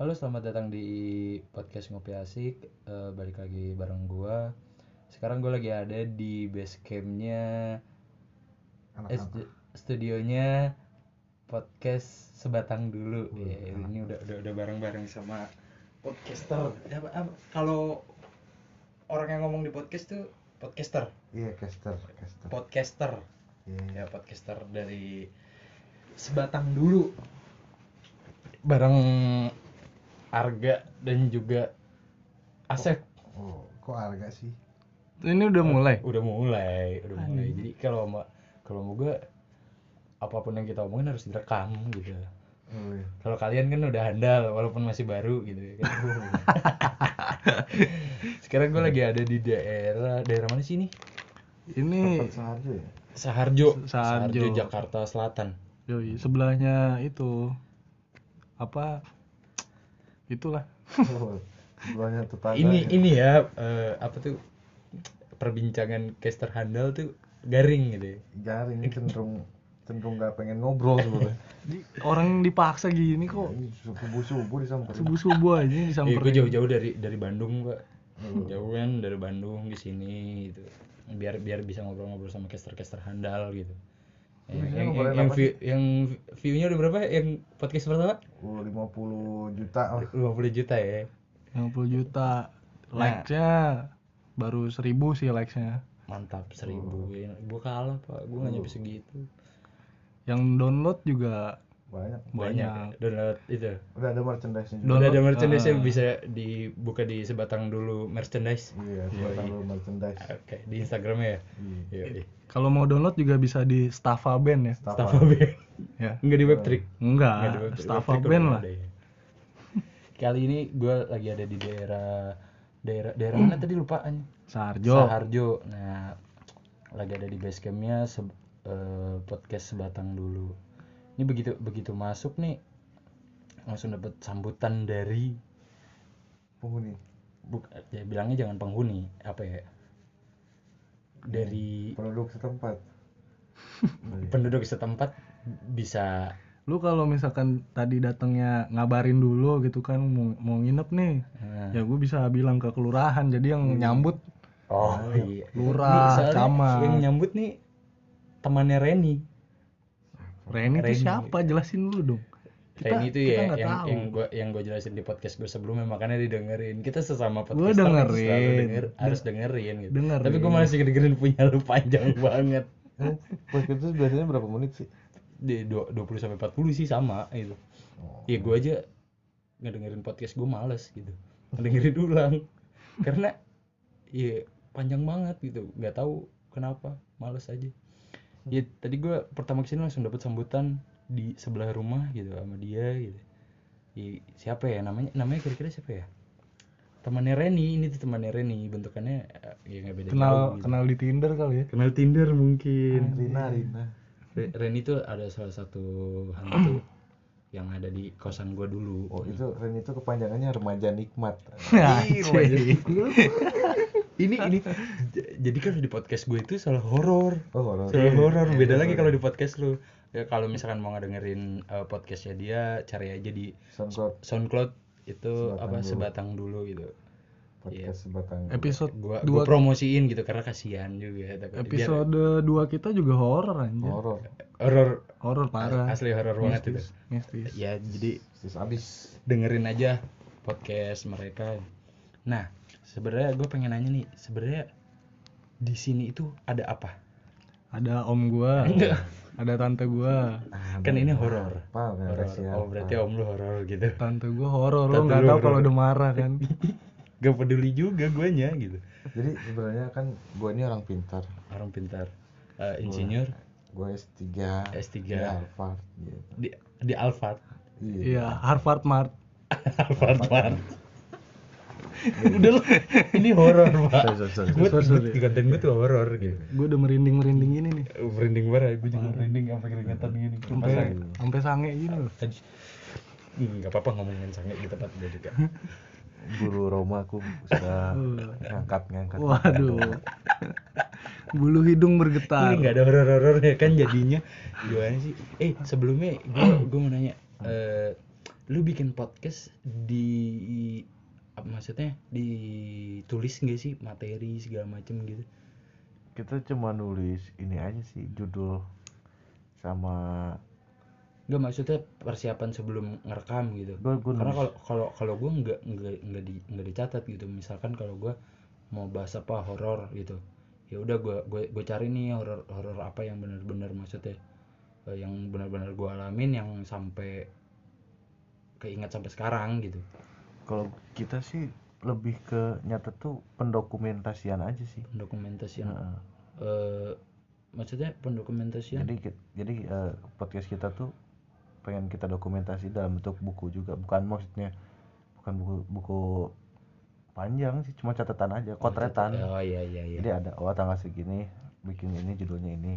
Halo, selamat datang di podcast Ngopi Asik. Eh, balik lagi bareng gua. Sekarang gua lagi ada di base campnya, Anak eh, stu- studionya podcast sebatang dulu. Ya, ini udah udah udah bareng-bareng sama podcaster. Apa- kalau orang yang ngomong di podcast tuh podcaster, Iya, caster, caster. podcaster. Iya. ya podcaster dari sebatang dulu bareng Arga dan juga Asep Oh, kok harga sih? Ini udah mulai. udah mulai udah mulai jadi kalau mau kalau mau gue apa pun yang kita omongin harus direkam gitu Oh, iya. kalau kalian kan udah handal walaupun masih baru gitu ya kan sekarang gue lagi ada di daerah daerah mana sih ini Ini seharga ya? Saharjo Saharjo. Jakarta Selatan yoi, sebelahnya itu apa? Itulah. Oh, sebelahnya tetangga. ini ya? ini ya eh, apa tuh perbincangan caster handal tuh garing gitu ya. Garing ini cenderung cenderung nggak pengen ngobrol sebenarnya. Di- Orang dipaksa gini kok subuh subuh disamperin. subuh-subuh aja Eh, gue disamperin. jauh-jauh dari dari Bandung pak Hmm. jauh kan dari Bandung di sini gitu biar biar bisa ngobrol-ngobrol sama caster-caster handal gitu yang, Biasanya yang, yang, apa view, yang view-nya udah berapa? Yang podcast pertama? Oh, 50 juta lah. 50 juta ya? 50 juta. Likes-nya baru 1000 sih likes-nya. mantap seribu. Gue kalah pak. Gue nggak nyampe segitu. Yang download juga Banyak. banyak Banyak. download itu Udah ada merchandise-nya juga. Udah ada merchandise ah. bisa dibuka di sebatang dulu merchandise. Iya, Yoi. sebatang dulu merchandise. Oke, di Instagramnya ya. Iya. Iya. kalau mau download juga bisa di Staffa Band ya. Staffa Band. Ya. Enggak di Webtrick. Enggak, Nggak di Webtrick. Staffa Webtrick Band lah. ya. Kali ini gue lagi ada di daerah daerah daerah mana tadi lupaan? Sarjo. Saharjo. Nah, lagi ada di base campnya se- eh, podcast sebatang dulu. Ini begitu begitu masuk nih langsung dapat sambutan dari Penghuni. buk ya bilangnya jangan penghuni apa ya dari Penduduk setempat. penduduk setempat bisa Lu kalau misalkan tadi datangnya ngabarin dulu gitu kan mau, mau nginep nih. nah, Ya gue bisa bilang ke kelurahan jadi yang nyambut oh iya lurah, camat. yang nyambut nih temannya Reni Reni itu Reni. siapa? Jelasin dulu dong. Reni itu kita ya yang tahu. yang gua yang gue jelasin di podcast gue sebelumnya makanya didengerin kita sesama podcast Gua dengerin. harus dengerin gitu Dengerin. tapi gue masih dengerin punya lu panjang banget Eh, podcast itu biasanya berapa menit sih? di dua- 20 sampai 40 sih sama itu Oh. ya gue aja ngedengerin podcast gue males gitu ngedengerin ulang karena ya panjang banget gitu nggak tahu kenapa males aja ya tadi gue pertama ke sini langsung dapet sambutan di sebelah rumah gitu sama dia gitu Ya, siapa ya namanya namanya kira-kira siapa ya temannya Reni ini tuh temannya Reni bentukannya eh, ya nggak beda Kenal jauh gitu. kenal di Tinder kali ya. kenal Tinder mungkin Rina, Rina. Re- Reni tuh ada salah satu hantu yang ada di kosan gue dulu Oh, itu Ren itu kepanjangannya remaja nikmat. Anjing. Ini ini jadi kan di podcast gue itu soal horor Oh, horor. soal horor beda lagi kalau di podcast lu ya kalau misalkan mau ngedengerin uh, podcastnya dia cari aja di SoundCloud SoundCloud itu Sebatang apa dulu. sebatang dulu gitu podcast sebatang. Episode gua dua gua promosiin gitu karena kasihan juga biar episode 2 kita juga horor anjir. horor. horor Horor parah. asli horor banget itu Mistis. ya jadi Sis abis. dengerin aja podcast mereka. Nah, sebenarnya gue pengen nanya nih, sebenarnya di sini itu ada apa? Ada om gua. Ada tante gua. Kan ini horor. Ya? Oh, berarti om lu horor gitu. Tante gua horor. Lo nggak tahu kalau udah marah kan. Gak peduli juga guanya gitu. Jadi sebenarnya kan gue ini orang pintar. Orang pintar. Eh, insinyur Gue S3. S3. Di Harvard gitu. di di Alphard. Iya. Iya, Harvard Mart. Alphard Mart. Udah lu, ini horor, Pak. Gue konten gue tuh horor gitu. Gue udah merinding-merinding gini nih. Merinding banget, gue juga merinding sampai keringetan gini. Sampai sampai sange gini loh. Nggak apa-apa ngomongin sange di tempat dia juga. Guru Roma aku sudah ngangkat ngangkat. Waduh. Bulu hidung bergetar. Ini nggak ada horor-horornya kan jadinya gimana sih? Eh sebelumnya gue gue mau nanya, eh, lu bikin podcast di apa maksudnya ditulis nggak sih materi segala macem gitu? Kita cuma nulis ini aja sih judul sama nggak maksudnya persiapan sebelum ngerekam gitu. Gua- gua karena kalau kalau kalau gue nggak nggak nggak di nggak dicatat gitu. Misalkan kalau gue mau bahas apa horor gitu. Ya udah gue gue gue cari nih horor horor apa yang benar-benar maksudnya eh, yang benar-benar gue alamin yang sampai keinget sampai sekarang gitu kalau kita sih lebih ke nyata tuh pendokumentasian aja sih. Dokumentasian Heeh. eh maksudnya pendokumentasian? Jadi jadi eh, podcast kita tuh pengen kita dokumentasi dalam bentuk buku juga. Bukan maksudnya bukan buku buku panjang sih cuma catatan aja kotretan. oh iya iya iya. Jadi ada oh tanggal segini bikin ini judulnya ini.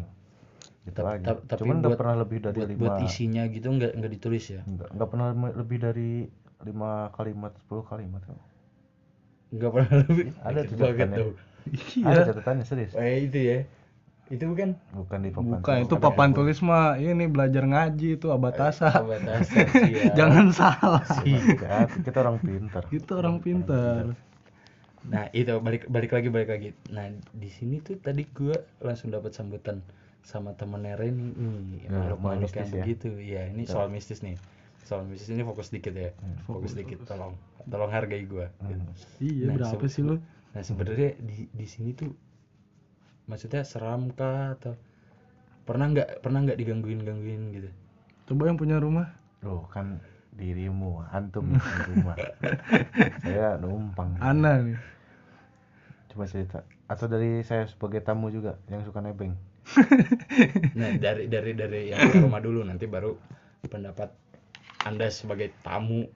Gitu Tapi- aja tapi- cuman nggak pernah lebih dari buat, lima. buat isinya gitu nggak nggak ditulis ya? Nggak nggak pernah lebih dari lima kalimat 10 kalimat nggak pernah lebih. Ada Dikit tuh catatannya. ada catatannya serius. Eh itu ya. Itu bukan? Bukan di papan bukan itu papan tulis mah ini belajar ngaji itu abatasa sih ya. jangan salah. Ya, kita orang pintar. Itu orang pintar. Nah itu balik balik lagi balik lagi. Nah di sini tuh tadi gua langsung dapat sambutan sama temennya Reni. Nih Ya, makhluk makhluk mistis yang ya. begitu. Ya ini soal mistis nih. Soal mistis ini fokus dikit ya. fokus, dikit tolong tolong hargai gua. gitu. iya Nah, berapa sih lu? Nah sebenarnya di di sini tuh maksudnya seram kah atau pernah nggak pernah nggak digangguin gangguin gitu? coba yang punya rumah. Loh kan dirimu antum di rumah. Saya numpang. Ana nih. Coba cerita. Atau dari saya sebagai tamu juga yang suka nebeng. Nah dari dari dari yang punya rumah dulu nanti baru pendapat anda sebagai tamu.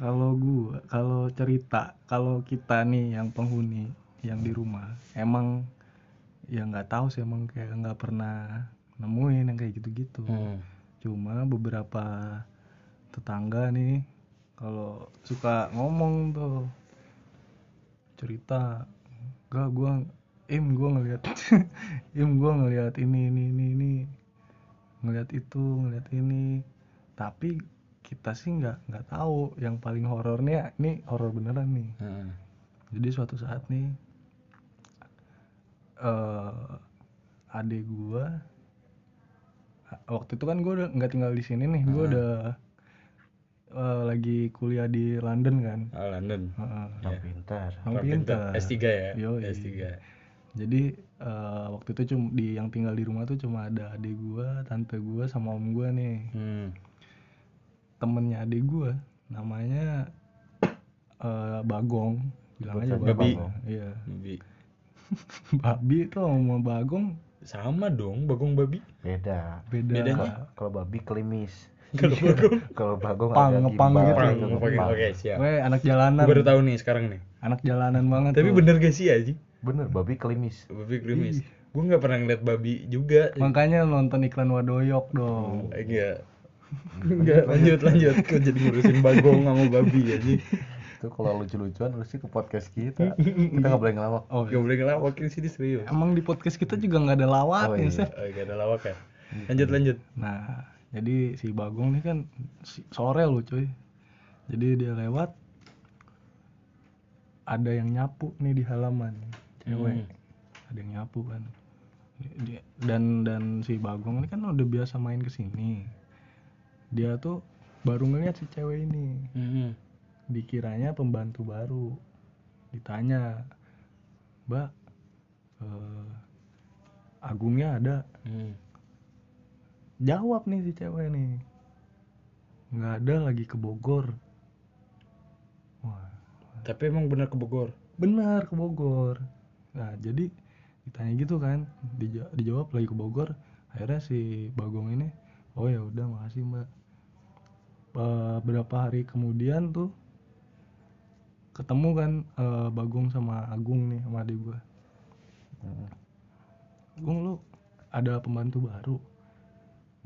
kalau gua kalau cerita kalau kita nih yang penghuni yang di rumah emang ya nggak tahu sih emang kayak nggak pernah nemuin yang kayak gitu-gitu Hmm. cuma beberapa tetangga nih kalau suka ngomong tuh cerita gak gua im gua ngeliat im gua ngeliat ini ini ini ini ngeliat itu ngeliat ini tapi kita sih nggak nggak tahu yang paling horornya ini horor beneran nih Heeh. jadi suatu saat nih eh adik gua waktu itu kan gua udah nggak tinggal di sini nih gua Hmm. udah eh, lagi kuliah di London kan Oh, London. Heeh. yang pintar Orang Orang pintar. pintar. S3 ya? Yoi. S3. jadi eh, waktu itu cuma di yang tinggal di rumah tuh cuma ada adik gua tante gua sama om gua nih Hmm. Temennya adik gua namanya eh, Bagong bilang aja Babi. Bagong iya Babi. babi tuh sama Bagong Sama dong, bagong babi. beda beda Bedanya? kalau babi klimis Kalau bagong. kalau bagong Pang, ada ngepang gimbal, gitu. Pang, gitu, oke, ngepang. oke, siap. Gue anak jalanan Gue baru tahu nih sekarang nih. anak jalanan banget Tapi tuh. bener gak sih Aji? bener babi klimis Babi krimis. Gue gak pernah ngeliat babi juga. makanya nonton iklan wadoyok dong Eh, Enggak. Lanjut lanjut. Kok jadi ngurusin bagong sama babi aja. itu kalau lucu-lucuan lu sih ke podcast kita kita nggak boleh ngelawak oh Gak boleh ngelawakin sini serius. emang di podcast kita juga nggak ada lawak Oh, ya iya. Seth? Oh, gak ada lawak ya. Lanjut lanjut. nah jadi si Bagong nih kan si- sore loh cuy jadi dia lewat ada yang nyapu nih di halaman cewek Hmm. ada yang nyapu kan Dia- dan dan si Bagong ini kan udah biasa main ke sini dia tuh baru ngeliat si cewek ini. Hmm. dikiranya pembantu baru. Ditanya mbak eh, Agungnya ada? Hmm. jawab nih si cewek nih nggak ada lagi ke Bogor. Wah. Tapi emang bener ke Bogor. benar ke Bogor. Nah jadi ditanya gitu kan dija- dijawab lagi ke Bogor. Akhirnya si Bagong ini oh ya udah makasih mbak Eh, berapa hari kemudian tuh ketemu kan eh, Bagong sama Agung nih sama adik gua Hmm. Agung lu ada pembantu baru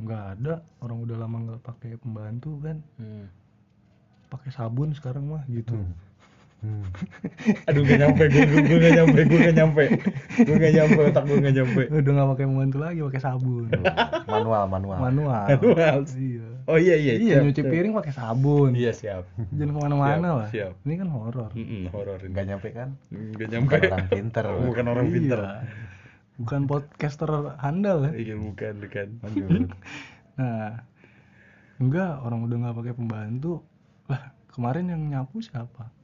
nggak ada orang udah lama nggak pakai pembantu kan Hmm. pakai sabun sekarang mah gitu Hmm. aduh gak nyampe gue gue gue gak nyampe gue gak nyampe. Gue gak nyampe otak gue gak nyampe. Udah nggak pakai pembantu lagi pakai sabun. Manual manual. Manual. Manual. iya. Oh iya iya iya siap, nyuci siap. piring pakai sabun. Iya siap. Jangan ke mana-mana lah. siap. ini kan horor Mm-mm, horor ini. Nggak nyampe kan? Gak nyampe. Bukan orang pinter. Bukan orang pinter. Iya. bukan podcaster handal ya? Iya bukan bukan. Nah enggak orang udah nggak pakai pembantu. Lah kemarin yang nyapu siapa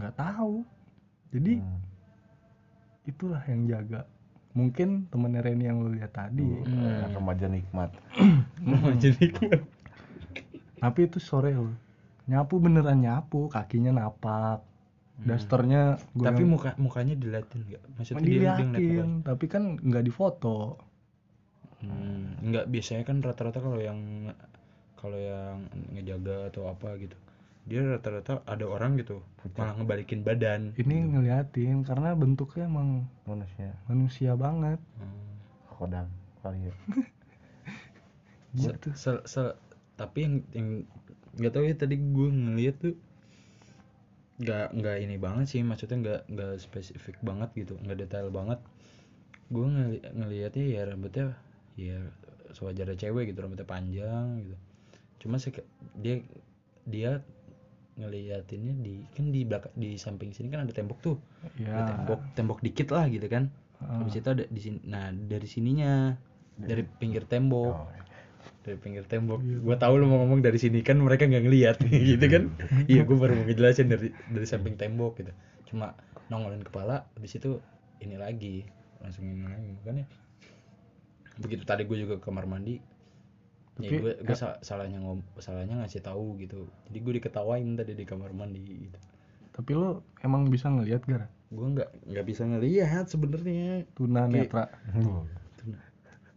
nggak tahu. Jadi Hmm. itulah yang jaga. Mungkin temennya Reni yang lu lihat tadi. Hmm, remaja nikmat. Jadi nikmat. Tapi itu sore loh nyapu beneran nyapu. Kakinya napak. Dasternya gue tapi muka mukanya diliatin nggak? Maksudnya dia dia ngeliat diliatin muka. tapi kan nggak difoto hmm, nggak. Biasanya kan rata-rata kalau yang kalau yang ngejaga atau apa gitu dia rata-rata ada orang gitu malah ngebalikin badan ini ngeliatin karena bentuknya emang manusia. manusia banget. Hmm. kodam kali ya Se- se- se- tapi yang yang nggak tahu ya tadi gue ngeliat tuh nggak nggak ini banget sih maksudnya nggak nggak spesifik banget gitu nggak detail banget. Gue ngeli ngelihatnya ya rambutnya ya sewajarnya cewek gitu rambutnya panjang gitu. Cuma sek- dia dia ngeliatinnya di kan di belakang di samping sini kan ada tembok tuh. Ada ya tembok tembok dikit lah gitu kan. Ah. habis itu ada di sini nah dari sininya dari pinggir tembok. Oh, dari pinggir tembok. Gua tahu lu mau ngomong dari sini kan mereka nggak ngelihat gitu kan? Iya gua baru mau ngejelasin dari dari samping tembok gitu. Cuma nongolin kepala habis itu ini lagi langsung ini lagi makanya. Begitu tadi gue juga ke kamar mandi ya Tapi- gue gue salahnya ngom salahnya ngasih tahu gitu jadi gue diketawain tadi di kamar mandi gitu tapi lo emang bisa ngelihat gara gue nggak nggak bisa ngelihat sebenarnya tuna Kayak- netra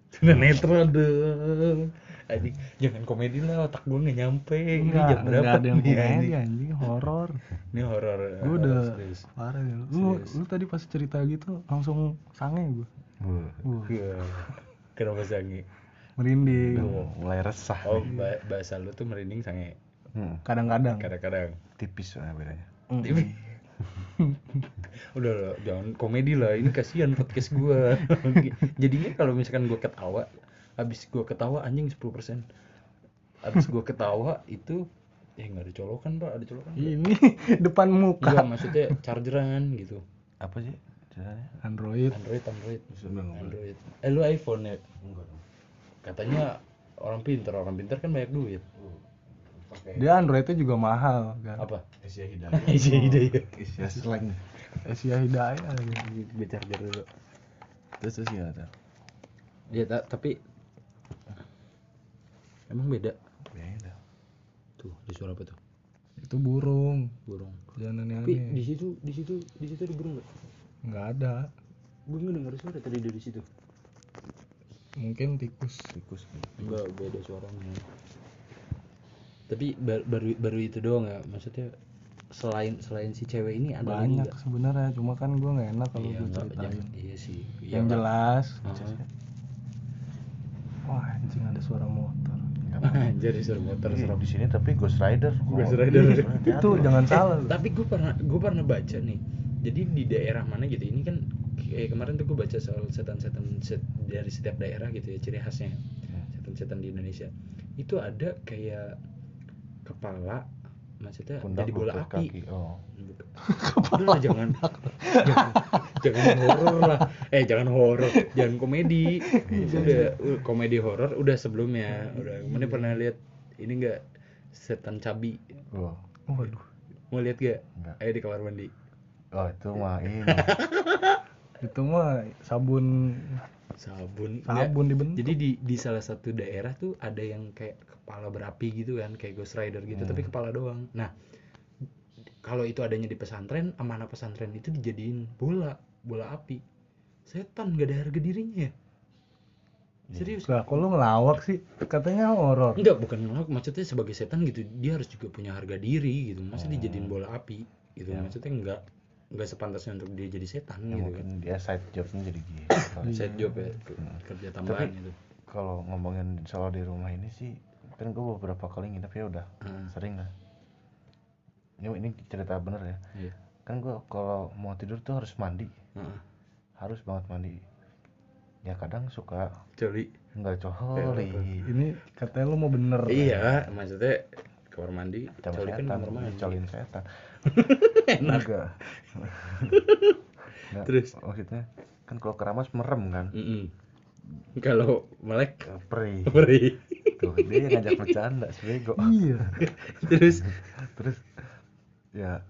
Tuna netra dong. Adik, jangan komedi lah, otak gue nggak nyampe. Ini enggak jam berapa? ada yang komedi anjing? anjing horor Ini horor. gue horor udah serius. parah ya lu Serius. lu tadi pas cerita gitu langsung sange gue Wah, Iya. Kenapa sange? Merinding udah mulai resah Oh, nih. ba- bahasa lu tuh merinding sange. Hmm, kadang-kadang Kadang-kadang. tipis lah bedanya Mm. Udah lah, jangan komedi lah. Ini kasihan podcast gue. Jadinya kalau misalkan gue ketawa, habis gue ketawa anjing 10%. Habis gue ketawa itu eh nggak ada colokan pak ada colokan ini depan Enggak, muka maksudnya chargeran gitu apa sih Android Android Android Sebenarnya. Android eh lu iPhone ya katanya orang pinter orang pinter kan banyak duit. Dia Androidnya juga mahal kan? Apa? Asia Hidayah. Asia Hidayah. Ya slang. Asia Hidayah charger dulu. Terus terus gimana tuh ya ta- tapi emang beda? Beda. Tuh di suara apa tuh? Itu burung. Burung. Jangan tapi di situ di situ di situ ada burung nggak? Nggak ada. Gue nggak dengar suara tadi dari situ mungkin tikus. Tikus enggak beda suaranya. Tapi ba- baru baru itu doang ya maksudnya selain selain si cewek ini ada banyak sebenarnya cuma kan gue nggak enak kalau iya, gue ceritain jangan- iya sih. Yang Iya, jelas Heeh. wah anjing ada suara motor. Jadi suruh motor Ih, serem. di sini tapi Ghost Rider. Ghost Oh, Rider. hati-hati itu jangan Eh, salah lu. tapi gue pernah gue pernah baca nih. Jadi di daerah mana gitu ini kan kayak kemarin tuh gue baca soal setan-setan set, dari setiap daerah gitu ya ciri khasnya setan-setan di Indonesia. Itu ada kayak kepala maksudnya pundak jadi bola api. kaki oh. Udah lah, jangan jangan jangan horor lah. Eh jangan horor jangan komedi. Udah uh, komedi horor udah sebelumnya. Udah mana pernah lihat ini enggak setan cabi. Oh. Waduh. Mau lihat gak Enggak. ayo di kamar mandi. Oh itu mah ini itu mah sabun. Sabun. Sabun dibentuk. Jadi di di salah satu daerah tuh ada yang kayak kepala berapi gitu kan kayak Ghost Rider gitu tapi kepala doang. Nah kalau itu adanya di pesantren amanah pesantren itu dijadiin bola bola api. Setan gak ada harga dirinya ya? Serius? Lah kok lu ngelawak sih? Katanya horor. Enggak bukan ngelak maksudnya sebagai setan gitu dia harus juga punya harga diri gitu. Masa dijadiin bola api gitu maksudnya enggak enggak sepantasnya untuk dia jadi setan ya, gitu kan. mungkin dia side jobnya jadi gitu side job ya ke- kerja tambahan gitu. kalau ngomongin soal di rumah ini sih kan gue beberapa kali nginep ya udah Hmm. sering lah. Ini, ini cerita bener ya. Iya. kan gua kalau mau tidur tuh harus mandi. Heeh. harus banget mandi. Ya kadang suka Coli. nggak coholi ini katanya lu mau bener. Iya, maksudnya kamar mandi, coli kan kamar mandi. colin setan Enak. enggak Nggak, Terus? maksudnya kan kalau keramas merem kan Mm-mm. Kalau melek perih perih. tuh dia yang ngajak bercanda sebego iya Terus terus ya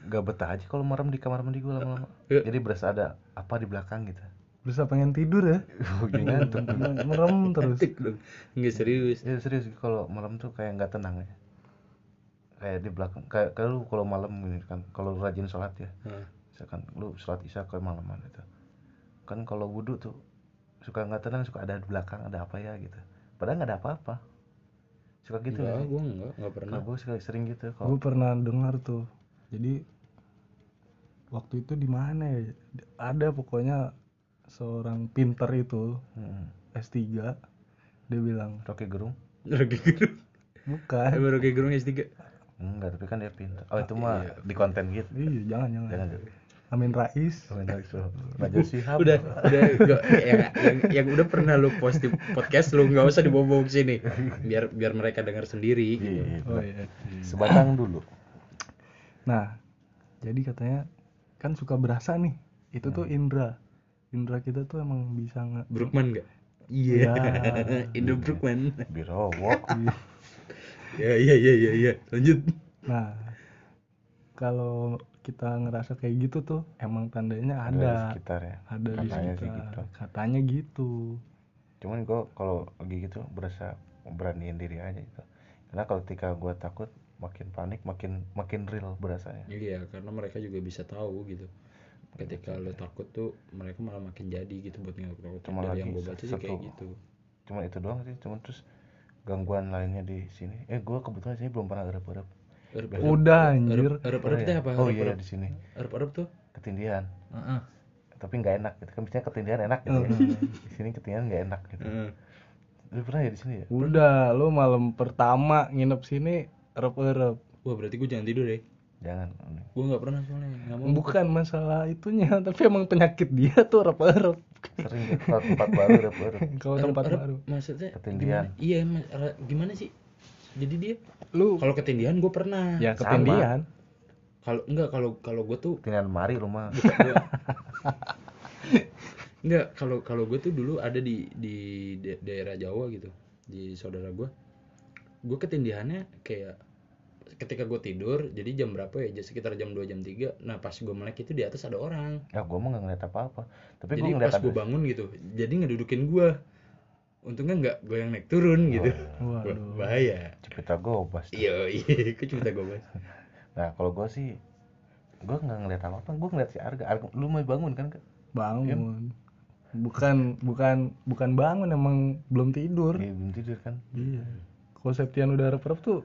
nggak betah aja kalau merem di kamar mandi gue lama-lama Iya. jadi berasa ada apa di belakang gitu bisa pengen tidur ya ngantuk merem terus. Enggak serius. ya serius kalau malam tuh kayak nggak tenang ya kayak di belakang kayak kayak lu kalau malam gini kan kalau lu rajin sholat ya. Heeh. misalkan lu sholat isya ke malaman itu. Kan kalau wudhu tuh suka nggak tenang suka ada di belakang ada apa ya gitu. Padahal nggak ada apa-apa. Suka gitu Enggak, nggak sih? gua enggak, enggak pernah. gue suka sering gitu gue kalau pernah dengar tuh. Jadi waktu itu di mana ya? Ada pokoknya seorang pinter itu Hmm, S3 dia bilang Rocky Gerung? Rocky Gerung. bukan. Rocky Gerung S3. Enggak tapi kan dia pintar oh itu mah di konten gitu. Iya jangan jangan. Jangan Amin Rais. Najwa Shihab Udah, udah gua- yang, yang yang udah pernah lu post di podcast lu nggak usah ke sini. Biar biar mereka dengar sendiri gitu. Iya, oh benar. iya sebatang dulu. Nah jadi katanya kan suka berasa nih itu tuh indra. Indra kita tuh emang bisa nge Brookman enggak? Iya. Indo Brookman. Birowo Ya iya iya iya iya. Lanjut. nah kalau kita ngerasa kayak gitu tuh emang tandanya ada di ada sekitar ya ada di Katanya sih sekitar gitu. katanya gitu cuman gue kalau lagi gitu berasa beraniin diri aja gitu karena kalau ketika gue takut makin panik makin makin real berasanya Iya, karena mereka juga bisa tahu gitu. Ketika lo takut tuh mereka malah makin jadi gitu buat ngakut Cuma Dari lagi yang gue baca sih satu- kayak gitu. cuma itu doang sih cuman terus gangguan lainnya di sini. Eh gue kebetulan sini belum pernah erep Erep- udah anjir. Erep erep itu apa? oh Erep- iya erep. di sini. Erep erep tuh? ketindihan Heeh. tapi nggak enak gitu kan. Biasanya ketindihan enak gitu ya. Di sini ketindihan nggak enak gitu. Heeh. lu pernah ya di sini ya? Udah lu malam pertama nginep sini erep erep Wah, berarti gue jangan tidur ya. Jangan Gue nggak pernah soalnya. Mau. bukan masalah itunya tapi emang penyakit dia tuh erep erep sering ke tempat, baru erep kalau tempat erep baru Maksudnya Ketindihan. gimana? Iya, ma- ra- gimana sih? Jadi dia lu kalau ketindihan gue pernah. ya sama. ketindihan Kalau enggak kalau kalau gue tuh ketindihan mari rumah Enggak, kalau kalau gue tuh dulu ada di di da- daerah Jawa gitu, di saudara gue. Gue ketindihannya kayak ketika gue tidur, jadi jam berapa ya? Jadi Sekitar jam 2 jam 3. Nah, pas gue melek itu di atas ada orang. ya gue mah nggak ngeliat apa apa tapi jadi gue ngeliat pas gue bangun gitu, jadi ngedudukin gue. Untungnya nggak gue yang naik turun gitu. Wah, waduh bahaya. Cepita gobas tuh. Iya, iya, cerita gue bahas. nah kalau gue sih gue nggak ngeliat apa apa gue ngeliat si Arga Arga lu mau bangun kan bangun bukan bukan bukan bangun emang belum tidur Iya belum tidur kan iya kalau Septian udah erep tuh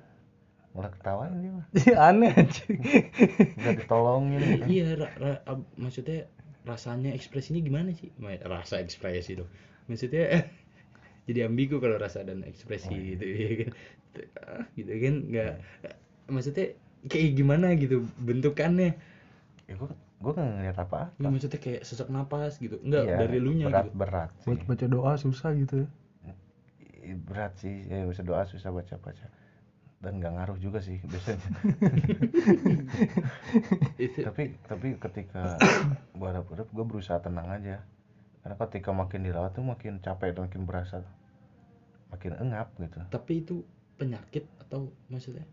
malah ketawain dia mah iya aneh anjing udah ditolongin kan. iya, ra- ra- ab- maksudnya rasanya ekspresinya gimana sih? Rasa ekspresi dong. Maksudnya jadi ambigu kalau rasa dan ekspresi gitu ya kan. Ah, gitu kan nggak maksudnya kayak gimana gitu bentukannya. ya gue gue nggak ngeliat apa apa Nggak maksudnya kayak sesak napas gitu. Enggak Iya, dari lunya berat gitu. berat sih buat baca doa susah gitu ya Ih, berat sih ya bisa doa susah baca baca dan nggak ngaruh juga sih biasanya. Tapi tapi ketika gue harap harap gue berusaha tenang aja. Karena ketika makin dirawat tuh makin capek dan makin berasa makin engap gitu. Tapi itu penyakit atau maksudnya?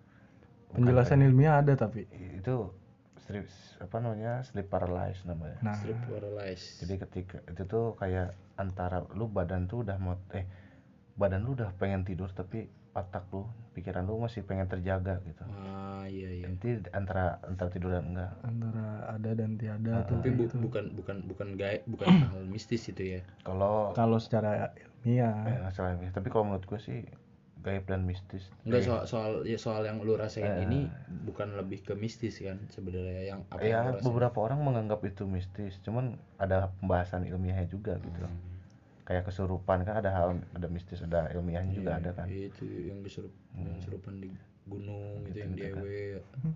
Bukan penjelasan kayak- ilmiah ada tapi. Itu sleep apa namanya sleep paralysis namanya. Nah. Sleep paralysis. jadi ketika itu tuh kayak antara lu badan tuh udah mau eh badan lu udah pengen tidur tapi otak lu pikiran lu masih pengen terjaga gitu Ah iya iya. nanti antara antara tidur dan enggak antara ada dan tiada Ah, tuh Tapi bu- gitu. bukan bukan bukan gaib, bukan hal mistis itu ya. kalau kalau secara ilmiah eh, salah ya. tapi kalau menurut gue sih gaib dan mistis Enggak soal soal ya soal yang lu rasain Eh. ini bukan lebih ke mistis kan sebenarnya yang apa ya yang lu rasain. beberapa orang menganggap itu mistis cuman ada pembahasan ilmiahnya juga gitu Hmm. Kayak kesurupan kan ada hal ada mistis ada ilmiahnya juga ada kan. Iya, Itu yang kesurup yang kesurupan di gunung itu yang Gitu-gitu kan. diewe.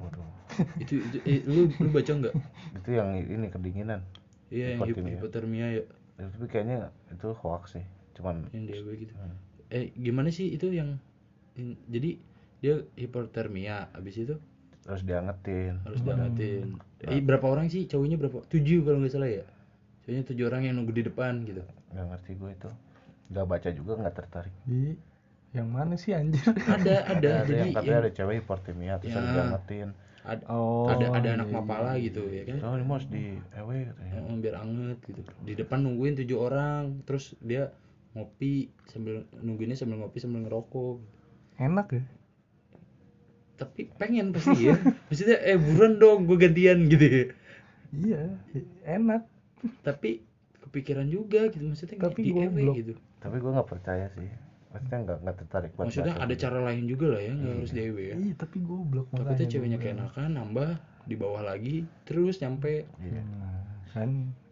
waduh. Itu, itu eh, lu lu baca nggak? Itu yang ini kedinginan. Iya yang hip- Hipotermia. ya. Ya, tapi kayaknya itu hoax sih cuman yang DW gitu. Hmm. eh gimana sih itu yang, yang- jadi dia hipotermia abis itu? Terus diangetin. Harus diangetin. Eh berapa orang sih? Cowoknya berapa? Tujuh kalau nggak salah ya? Cowoknya tujuh orang yang nunggu di depan gitu nggak ngerti gue itu. Nggak baca juga nggak tertarik. Di yang mana sih anjir? ada ada. Ada jadi yang katanya yang- ada cewek hipotermia terus Ya. diangetin ada Oh, ada ada anak iya, mapala gitu ya kan? Oh ini mau harus di ew katanya. Oh, biar anget gitu. Di depan nungguin tujuh orang terus dia ngopi sambil nungguinnya sambil ngopi sambil ngerokok. Enak ya? tapi pengen pasti ya. Maksudnya eh buruan dong gue gantian gitu ya. Iya, enak. tapi kepikiran juga gitu maksudnya Tapi di EW goblok. gitu tapi gue nggak percaya sih maksudnya nggak nggak tertarik buat maksudnya ada juga. cara lain juga lah ya nggak harus di EW ya Iya, tapi goblok takutnya makanya ceweknya gua bilang. keenakan nambah di bawah lagi terus nyampe Iya. Nah, kan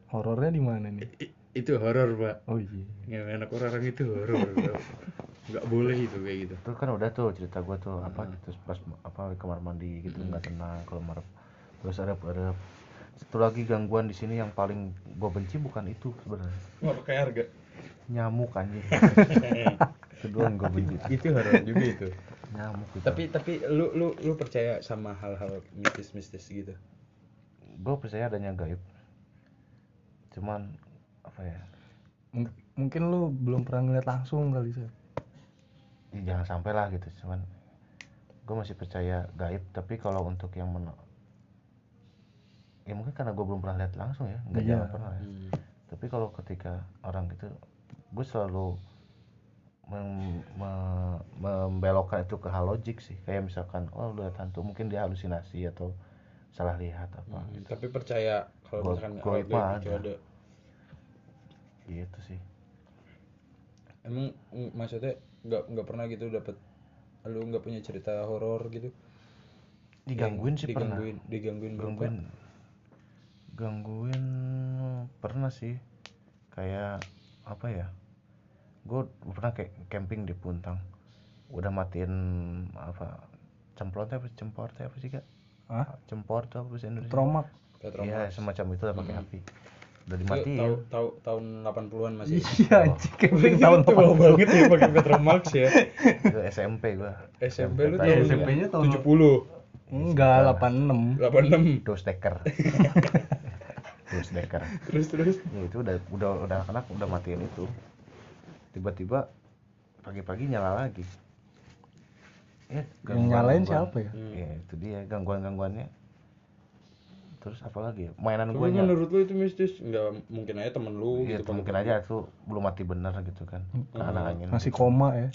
horornya di mana nih? I- itu horor pak Oh iya. nggak enak orang itu horor nggak boleh itu kayak gitu itu kan udah tuh cerita gue tuh apa gitu pas apa kamar mandi gitu nggak tenang kalau marah terus ada ada satu lagi gangguan di sini yang paling gue benci bukan itu sebenarnya. Nggak pakai harga. Nyamuk anjing. Kedua yang gue benci. Itu horor juga itu. Nyamuk gitu. tapi tapi lu lu lu percaya sama hal-hal mistis-mistis gitu? Gue percaya adanya gaib. Cuman apa ya? Mung- mungkin lu belum pernah ngeliat langsung kali sih. ya jangan sampai lah gitu cuman gue masih percaya gaib. Tapi kalau untuk yang men ya mungkin karena gue belum pernah lihat langsung ya nggak Iya. jangan pernah ya. tapi kalau ketika orang gitu gue selalu mem- me- membelokkan itu ke hal logik sih kayak misalkan oh lu lihat hantu mungkin dia halusinasi atau salah lihat apa gitu. tapi percaya kalau Gua- misalkan gua itu ada. ada gitu sih emang maksudnya nggak nggak pernah gitu dapet lu nggak punya cerita horor gitu digangguin sih pernah digangguin digangguin gangguin pernah sih. Kayak apa ya gue pernah kayak camping di Puntang. Udah matiin apa cemplon teh apa cempor teh apa sih kak? Hah? cempor tuh apa bahasa Indonesia? Tromak. Petromax. iya semacam itu lah pakai api udah Itu dimatiin. tahu tahu tahun 80-an masih. Iya, anjing camping tahun itu bau banget ya pakai Petromax ya. Itu SMP gua. SMP lu tahun- tahun SMP-nya tahun 70 Enggak, 86. 86 dos decker dos decker terus terus. Ya itu udah udah udah anak udah matiin itu. Tiba-tiba pagi-pagi nyala lagi. Ya Yang nyalain gangguan- siapa ya? Hmm. ya itu dia gangguan-gangguannya. Terus apa lagi ya? Mainan gue nyala. menurut lu itu mistis. Nggak mungkin aja temen lu iya gitu mungkin aja. tuh belum mati bener gitu kan. Karena angin. Masih koma ya.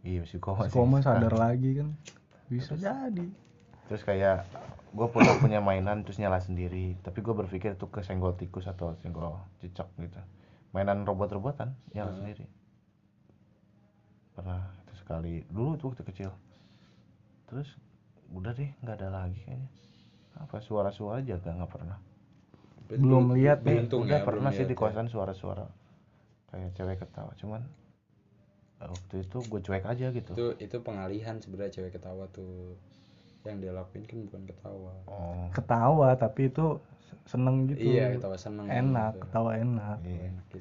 iya masih koma Masih sih. koma sadar lagi kan. Bisa jadi. Terus kayak gue pernah punya mainan terus nyala sendiri. Tapi gue berpikir itu ke senggol tikus atau senggol cicak gitu. Mainan robot-robotan nyala sendiri. Pernah itu sekali. Dulu tuh waktu kecil. Terus udah deh nggak ada lagi kayaknya. Apa suara-suara jaga nggak pernah. Belum lihat ya. Beruntung udah ya, pernah sih di ya. kosan suara-suara. Kayak cewek ketawa. Cuman eh, waktu itu gue cuek aja gitu. Itu itu pengalihan sebenarnya cewek ketawa tuh yang dia lakuin kan bukan ketawa oh Ketawa tapi itu seneng gitu. iya ketawa seneng Enak, gitu. ketawa enak. iya gitu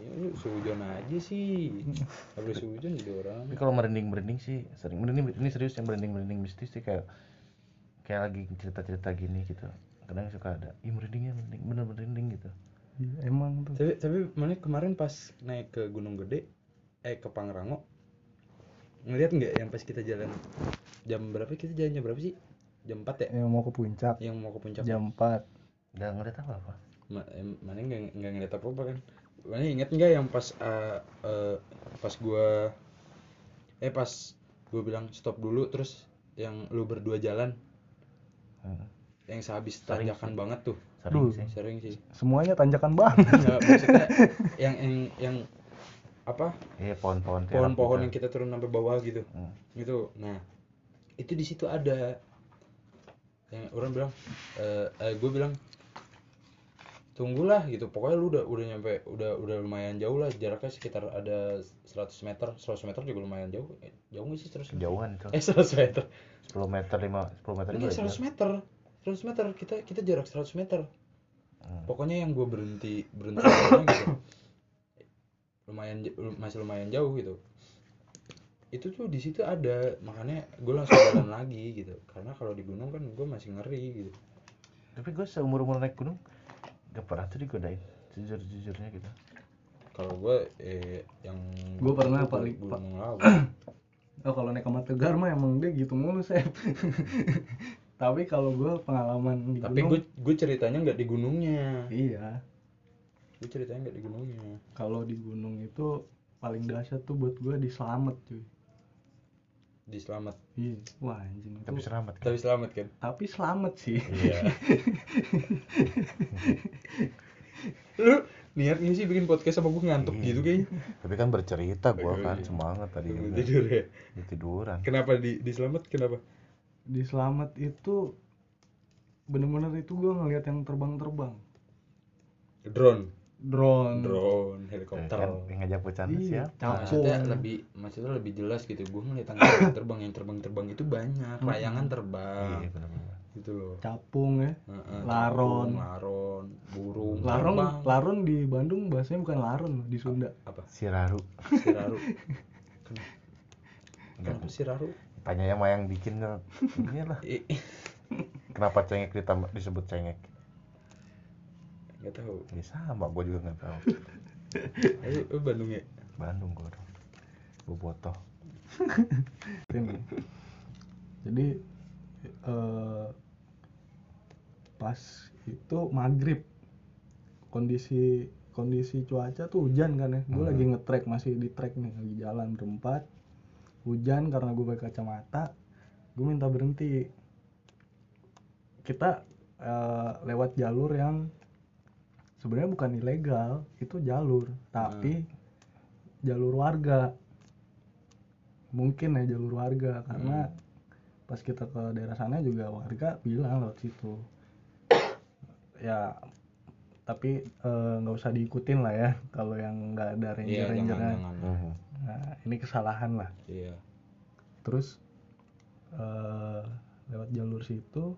Ya, sujon aja sih habis sujon jadi orang Tapi kalau merinding merinding sih sering merinding ini serius yang merinding merinding mistis sih kayak kayak lagi cerita cerita gini gitu. Kadang suka ada, ih merindingnya merinding bener merinding gitu. Iya, emang tuh. tapi tapi mana kemarin pas naik ke Gunung Gede eh ke Pangrango ngeliat nggak yang pas kita jalan jam berapa kita jalan jam berapa sih jam 4 ya Yang mau ke puncak yang mau ke puncak jam 4. Nggak ngeliat apa apa. Ma- em, mana nggak nggak ngeliat apa apa kan mana inget nggak yang pas eh, eh, pas gua eh pas gua bilang stop dulu terus yang lu berdua jalan Hmm. yang sehabis Sering tanjakan banget tuh Sering Duh. sih. sering sih Semuanya tanjakan banget. nggak maksudnya yang yang yang apa? Iya pohon-pohon pohon-pohon yang kita turun sampai bawah gitu. Hmm. gitu nah itu di situ ada. Yang orang bilang eh, eh gue bilang tunggulah gitu. Pokoknya lu udah udah nyampe udah udah lumayan jauh lah. Jaraknya sekitar ada 100 meter. 100 meter juga lumayan jauh. Eh, jauh nggak sih 100 meter? Kejauhan itu. eh 100 meter. 10 meter 5 10 meter ini juga 100 jauh. meter. 100 meter. Kita kita jarak 100 meter. Hmm. pokoknya yang gue berhenti berhenti gitu lumayan masih lumayan jauh gitu. Itu tuh di situ ada makanya gue langsung jalan lagi gitu. Karena kalau di gunung kan gue masih ngeri gitu. Tapi gue seumur umur naik gunung gak pernah tuh digodain jujur jujurnya gitu. Kalau gue eh yang Gua pernah paling- gunung lawu Oh kalau naik sama Tegar mah emang dia gitu mulu saya. Tapi kalau gue pengalaman di tapi gunung, gue gue ceritanya nggak di gunungnya. Iya. Gue ceritanya nggak di gunungnya Kalau di gunung itu paling dahsyat tuh buat gue di Slamet cuy. di selamat Iya. Wah anjing itu. tapi selamat kan tapi selamat kan Tapi selamat sih. iya lu niatnya sih bikin podcast apa gue ngantuk Iya. gitu kayaknya tapi kan bercerita gue kan iya. semangat tadi Bangun juga. tidur ya Di tiduran kenapa di di selamat kenapa Di Slamet itu bener-bener itu gue ngelihat yang terbang-terbang. drone Drone. drone helikopter kan yang ngajak bercanda Iya, siapa? capek. maksudnya lebih maksudnya lebih jelas gitu. Gue ngeliat yang terbang terbang yang terbang terbang itu banyak. Layangan terbang. Iya gitu loh. Capung ya. Heeh, Laron. capung, laron burung Larong, terbang. laron di Bandung bahasanya bukan laron di Sunda. apa? Siraru. Siraru. Kenapa, Enggak. kenapa siraru? Tanya yang yang bikin ini lah kenapa cengek ditambah disebut cengek nggak tahu. Ya sama. Gue juga nggak tahu. Ayo lu Bandung ya? Bandung gue dong. Gue botoh. Ini. Jadi eh, pas itu maghrib. Kondisi kondisi cuaca tuh hujan kan ya. Gue Hmm. lagi ngetrek masih di trek nih. Lagi jalan berempat. Hujan karena gue pakai kacamata. Gue minta berhenti. Kita eh, lewat jalur yang sebenarnya bukan ilegal itu jalur. Tapi jalur warga. Mungkin ya jalur warga karena pas kita ke daerah sana juga warga bilang lewat situ. Ya tapi eh, nggak usah diikutin lah ya kalau yang nggak ada ranger iya jangan rangernya jangan. Mhm. nah ini kesalahan lah. Iya. Terus eh, lewat jalur situ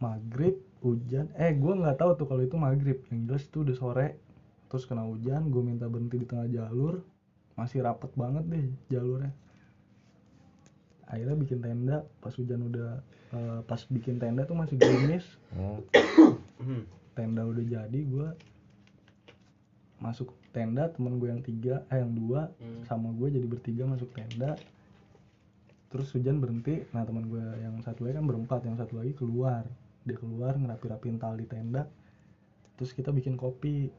maghrib hujan. Eh gue nggak tahu tuh kalau itu maghrib. Yang jelas itu udah sore. Terus kena hujan gue minta berhenti di tengah jalur. Masih rapet banget deh jalurnya. Akhirnya bikin tenda. Pas hujan udah eh, pas bikin tenda tuh masih gerimis. Hmm. tenda udah jadi gue masuk tenda temen gue yang tiga eh yang dua Hmm. sama gue jadi bertiga masuk tenda. Terus hujan berhenti. Nah teman gue yang satu lagi kan berempat yang satu lagi keluar dia keluar ngerapi-rapiin tali tenda terus kita bikin kopi.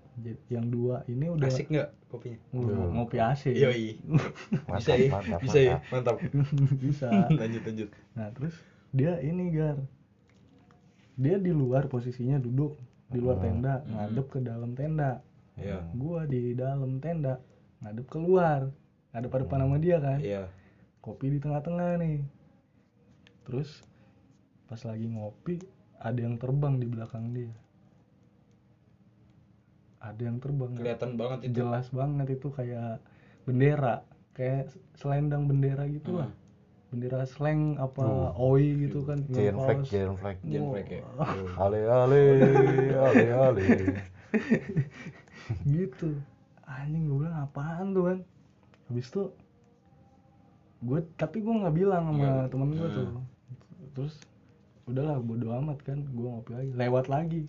Yang dua ini udah asik nggak kopinya? Ng- ngopi AC Yoi. bisa ya? mantap, bisa ya? Mantap. mantap bisa. Lanjut lanjut. Nah terus dia ini gar. Dia di luar posisinya duduk di luar Hmm. tenda Hmm. ngadep ke dalam tenda. Iya. Gua di dalam tenda ngadep keluar. Ngadep depan sama dia kan? Iya. Kopi di tengah-tengah nih. Terus pas lagi ngopi ada yang terbang di belakang dia. Ada yang terbang. Kelihatan banget itu. Jelas banget itu kayak bendera. Kayak selendang bendera gitu lah. Bendera slang apa oi gitu kan Giant yang flag, giant flag. Jen Fleck ya? Ale ale, ale ale. gitu. Anjing gue bilang apaan tuh kan habis itu gue tapi gue nggak bilang sama Nggak. temen gue Hmm. tuh. Terus udahlah bodo amat kan gue ngopi lagi. Lewat lagi.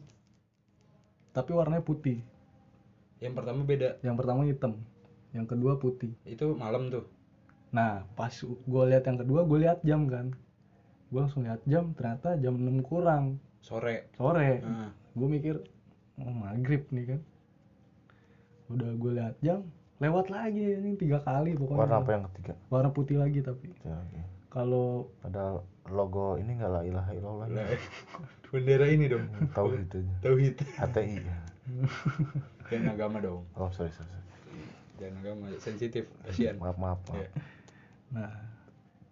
Tapi warnanya putih. Yang pertama beda. Yang pertama hitam yang kedua putih. Itu malam tuh. Nah pas gue lihat yang kedua gue lihat jam kan. Gue langsung lihat jam ternyata jam 6 kurang. Sore. Sore. Nah, gue mikir oh, maghrib nih kan. Udah gue lihat jam lewat lagi ini tiga kali pokoknya. Warna apa yang ketiga? warna putih lagi tapi. Kalau Ada logo ini nggak lah ilaha illallah. lah, bendera ini dong Tahu gitu aja. tauhid HTI. dan agama dong Oh sorry sorry. sorry. dan agama sensitif kasihan Maaf maaf maaf. Iya. nah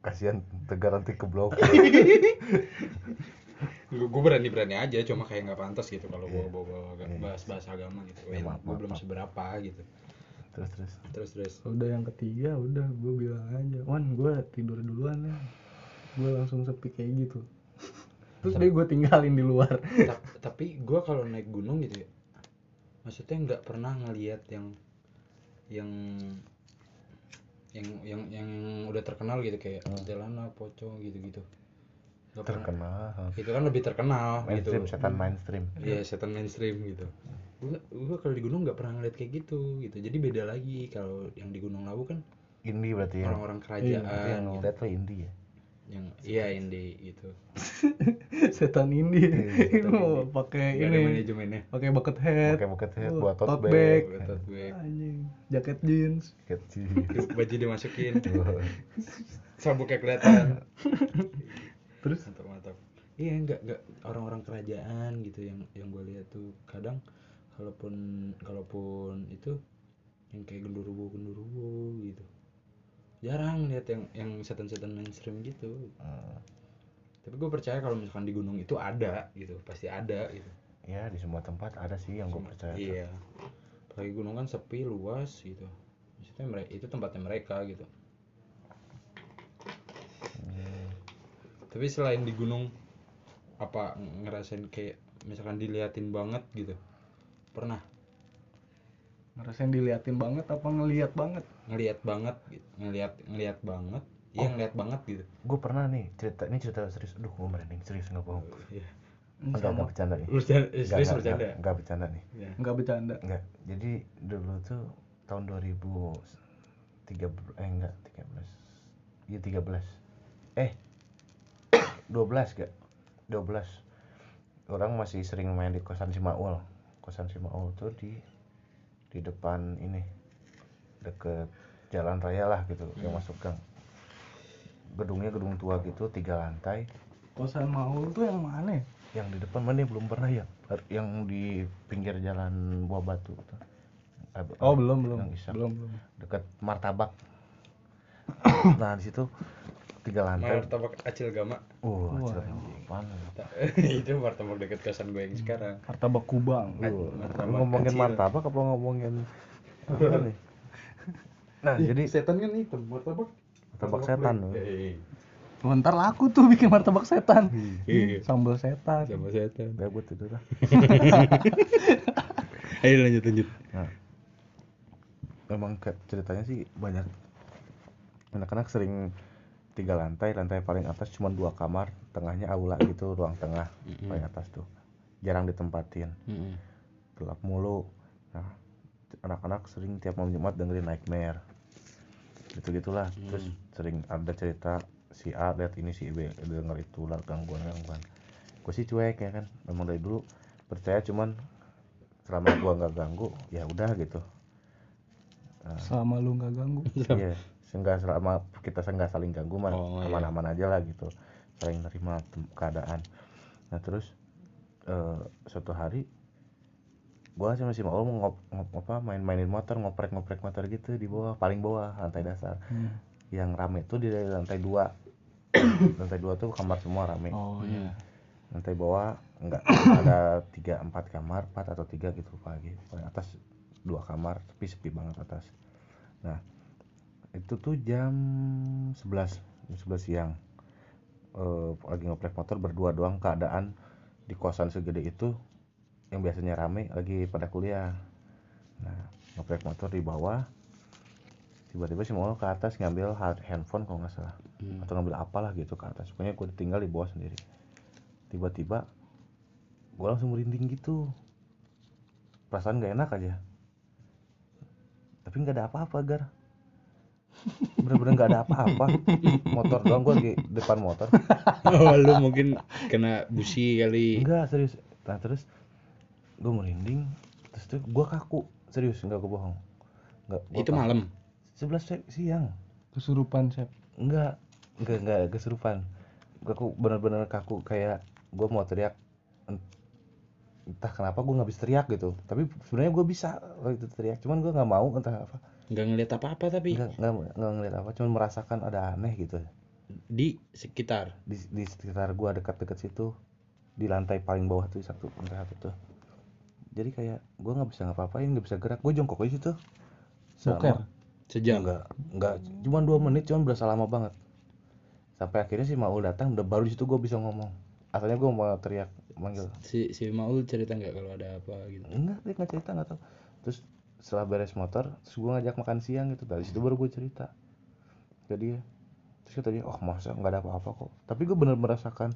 Kasihan tegar nanti ke blok. gue berani berani aja cuma kayak nggak pantas gitu kalau gue Iya. bawa bawa Iya. bahas bahas agama gitu Ya, maaf, gue maaf, belum maaf. seberapa gitu Terus terus. terus terus udah yang ketiga udah gue bilang aja wan gue tidur duluan ya gue langsung sepi kayak gitu terus dia gue tinggalin di luar Ta- tapi gua kalau naik gunung gitu ya maksudnya nggak pernah ngelihat yang yang yang yang yang udah terkenal gitu kayak Jalana, Poco gitu-gitu. Pernah. terkenal Itu kan lebih terkenal mainstream gitu. setan mainstream Iya, setan mainstream gitu. Gua gua kalau di gunung nggak pernah ngeliat kayak gitu gitu. Jadi beda lagi kalau yang di Gunung Lawu kan indie berarti ya orang-orang yang kerajaan gitu. kita tuh indie ya yang iya indie gitu. setan ini setan mau indie. pakai ini manajemennya. pakai bucket hat pakai bucket hat Oh, buat tote tote bag, bag. Buat tote bag. anjing jaket jeans kecil Baju dimasukin. Sabuknya kelihatan. terus mantap mantap iya enggak enggak orang-orang kerajaan gitu yang yang gue lihat tuh kadang kalaupun kalaupun itu yang kayak genduruwo genduruwo gitu jarang lihat yang yang setan-setan mainstream gitu. Hmm, tapi gue percaya kalau misalkan di gunung itu ada gitu pasti ada gitu. Ya di semua tempat ada sih yang gue percaya tuh. iya. Apalagi gunung kan sepi luas gitu. Maksudnya mereka itu tempatnya mereka gitu. Hmm, tapi selain di gunung apa ng- ngerasain kayak misalkan diliatin banget gitu? Pernah? Ngerasain diliatin banget apa ngeliat banget ngelihat banget gitu ngelihat ngelihat banget iya ngelihat banget gitu. Gue pernah nih cerita ini cerita serius aduh gue merinding serius nggak bohong. Iya. Enggak enggak bercanda nih. Bercanda Enggak, serius enggak, bercanda? enggak, enggak bercanda nih. Ya. nggak bercanda. Enggak jadi dulu tuh tahun 2003 eh enggak 13 iya 13 eh 12 gak 12 orang masih sering main di kosan si Maul kosan si Maul tuh di di depan ini deket jalan raya lah gitu yang masuk gang. Gedungnya gedung tua gitu tiga lantai. Kosan Maul tuh yang mana? Ya? yang di depan mana? Belum pernah ya? Yang di pinggir jalan buah batu tuh. Oh belum belum. belum belum. Dekat martabak. Nah di situ tiga lantai. Martabak acil gama. Uh ya? itu martabak dekat kosan gue yang sekarang. Martabak kubang. Uh, Martabak ngomongin kecil. martabak apa ngomongin apa nih nah jadi setan kan itu martabak. Martabak setan loh. Bentar laku tuh bikin martabak setan. Iya. sambal setan. Sama setan. Gabut itu lah. Ayo lanjut lanjut. Nah, memang ke- ceritanya sih banyak. Anak-anak sering tiga lantai, lantai paling atas cuma dua kamar, tengahnya aula gitu, ruang tengah Mm-mm. paling atas tuh, jarang ditempatin, gelap mulu. Nah, anak-anak sering tiap malam Jumat dengerin Nightmare, gitu gitulah. Terus sering ada cerita si A lihat ini si B denger itu lah gangguan gangguan. Gue sih cuek ya kan, memang dari dulu percaya cuman selama gua nggak ganggu ya udah gitu. Selama lu nggak ganggu? Iya sehingga selama kita nggak saling ganggu mah Oh, iya. aman-aman aja lah gitu. Saling nerima tem- keadaan. Nah terus eh, suatu hari gua sama si Maul mau ngop, ngop- apa main-mainin motor ngoprek-ngoprek motor gitu di bawah paling bawah lantai dasar. Hmm. yang rame tuh di lantai dua. Lantai dua tuh kamar semua rame. Oh iya. Lantai bawah enggak ada tiga empat kamar empat atau tiga gitu pagi. Paling atas dua kamar tapi sepi banget atas. Nah itu tuh jam 11 jam 11 siang. Eh, lagi ngoprek motor berdua doang keadaan di kosan segede itu yang biasanya rame lagi pada kuliah. Nah ngoprek motor di bawah tiba-tiba si mau ke atas ngambil ha- handphone kalau nggak salah. Hmm. atau ngambil apalah gitu ke atas. Pokoknya gue tinggal di bawah sendiri. Tiba-tiba gue langsung merinding gitu. Perasaan gak enak aja. Tapi nggak ada apa-apa gar. Bener-bener nggak ada apa-apa. Motor doang gue di depan motor. Oh lu mungkin kena busi kali. Enggak serius. Nah terus gue merinding. Terus tuh gue kaku. Serius nggak gue bohong nggak gua itu kaku. malam? 11 si- siang. Kesurupan sep? Enggak enggak enggak kesurupan. Gue aku bener-bener kaku. Kayak gue mau teriak ent- entah kenapa gue nggak bisa teriak gitu. Tapi sebenarnya gue bisa waktu itu teriak. Cuman gue nggak mau entah apa. Nggak ngeliat apa-apa tapi nggak nggak nggak ngeliat apa. Cuman merasakan ada aneh gitu. Di sekitar? Di, di sekitar gue dekat-dekat situ. Di lantai paling bawah tuh satu lantai satu tuh jadi kayak gue nggak bisa ngapa-ngapain nggak bisa gerak. Gue jongkok aja situ. Boker sejam? Enggak enggak cuman dua menit cuman berasa lama banget. Sampai akhirnya si Maul datang udah baru di situ gue bisa ngomong. Asalnya gue mau teriak manggil. Si si Maul cerita nggak kalau ada apa gitu? Enggak dia nggak cerita nggak tahu. Terus setelah beres motor terus gue ngajak makan siang gitu. Dari situ baru gue cerita dia. Terus kata dia oh masa nggak ada apa-apa kok. Tapi gue bener merasakan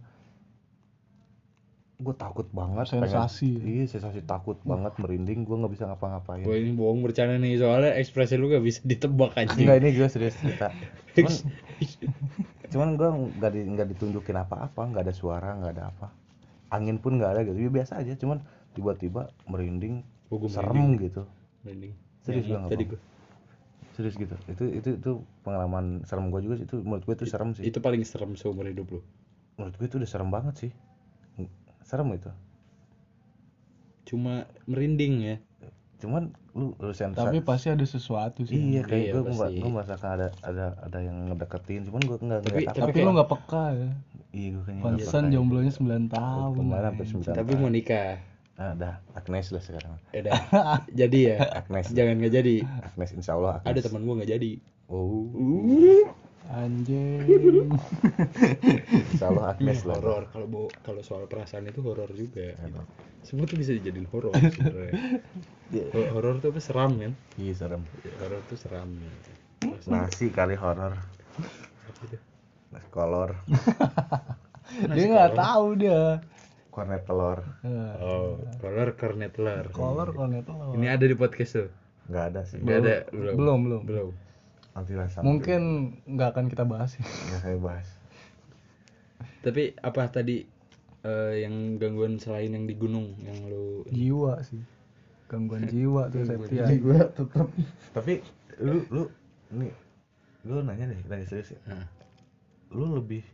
gue takut banget Sensasi. pengen, iya sensasi takut banget merinding gue nggak bisa ngapa-ngapain. Wah ini bohong bercanda nih soalnya ekspresi lu gak bisa ditebak anjing. Enggak ini gue serius cerita. Cuman cuman gue nggak di, ditunjukin apa-apa nggak ada suara nggak ada apa. Angin pun nggak ada gitu ya biasa aja cuman tiba-tiba merinding Oh, gua serem gitu. Merinding. Serius nggak tadi gua. Serius gitu. Itu itu itu pengalaman serem gue juga sih itu menurut gue itu serem sih. itu paling serem seumur hidup lu. Menurut gue itu udah serem banget sih serem itu. Cuma merinding ya. Cuman lu lu sensa Tapi pasti ada sesuatu sih. iya kayak Iya, gue pasti. gue merasakan ada ada ada yang ngedeketin. Cuman gue nggak Tapi- tapi Tapi lu nggak peka ya. iya gue kayaknya nggak Pantesan jomblonya 9 tahun. kemarin sampai sembilan tapi mau nikah. Ah dah. Agnes lah sekarang. Ya udah jadi ya. Agnes. Jangan nggak jadi. Agnes insya Allah Agnes. ada teman gua nggak jadi. Oh Anjing. Allah Ini Agnes lah. horor. Kalau bo- kalau soal perasaan itu horor juga. Semua tuh bisa dijadiin horor sebenarnya. Ho- horor tuh apa seram kan? Iya serem. Horor tuh seram nasi kali horor. Nasi kolor. Dia nggak tahu dia. kornet telur. Oh horor kornet telur. Kolor kornet telur. ini ada di podcast tuh? Nggak ada sih. Nggak ada? Belum, belum. belum nanti lah sama Mungkin nggak akan kita bahas ya. nggak saya bahas. Tapi apa tadi eh, yang gangguan selain yang di gunung yang lu Jiwa sih. Gangguan jiwa tuh Septia. gue tetep. Tapi lu lu nih lu nanya deh nanya serius ya. Nah, lu lebih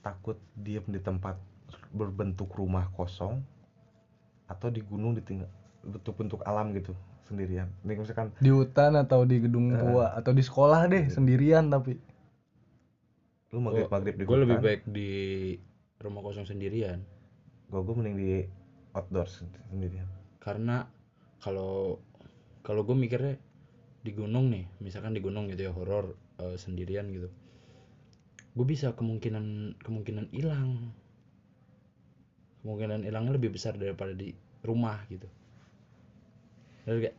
takut diem di tempat berbentuk rumah kosong atau di gunung ditinggal bentuk-bentuk alam gitu sendirian. Nih misalkan Di hutan atau di gedung tua atau di sekolah deh sendirian tapi. lu maghrib maghrib di gue lebih baik di rumah kosong sendirian. Gua gua mending di outdoor sendirian. Karena kalau kalau gue mikirnya di gunung nih misalkan di gunung gitu ya horor eh, sendirian gitu. Gue bisa kemungkinan kemungkinan hilang. Kemungkinan hilangnya lebih besar daripada di rumah gitu Bener gak?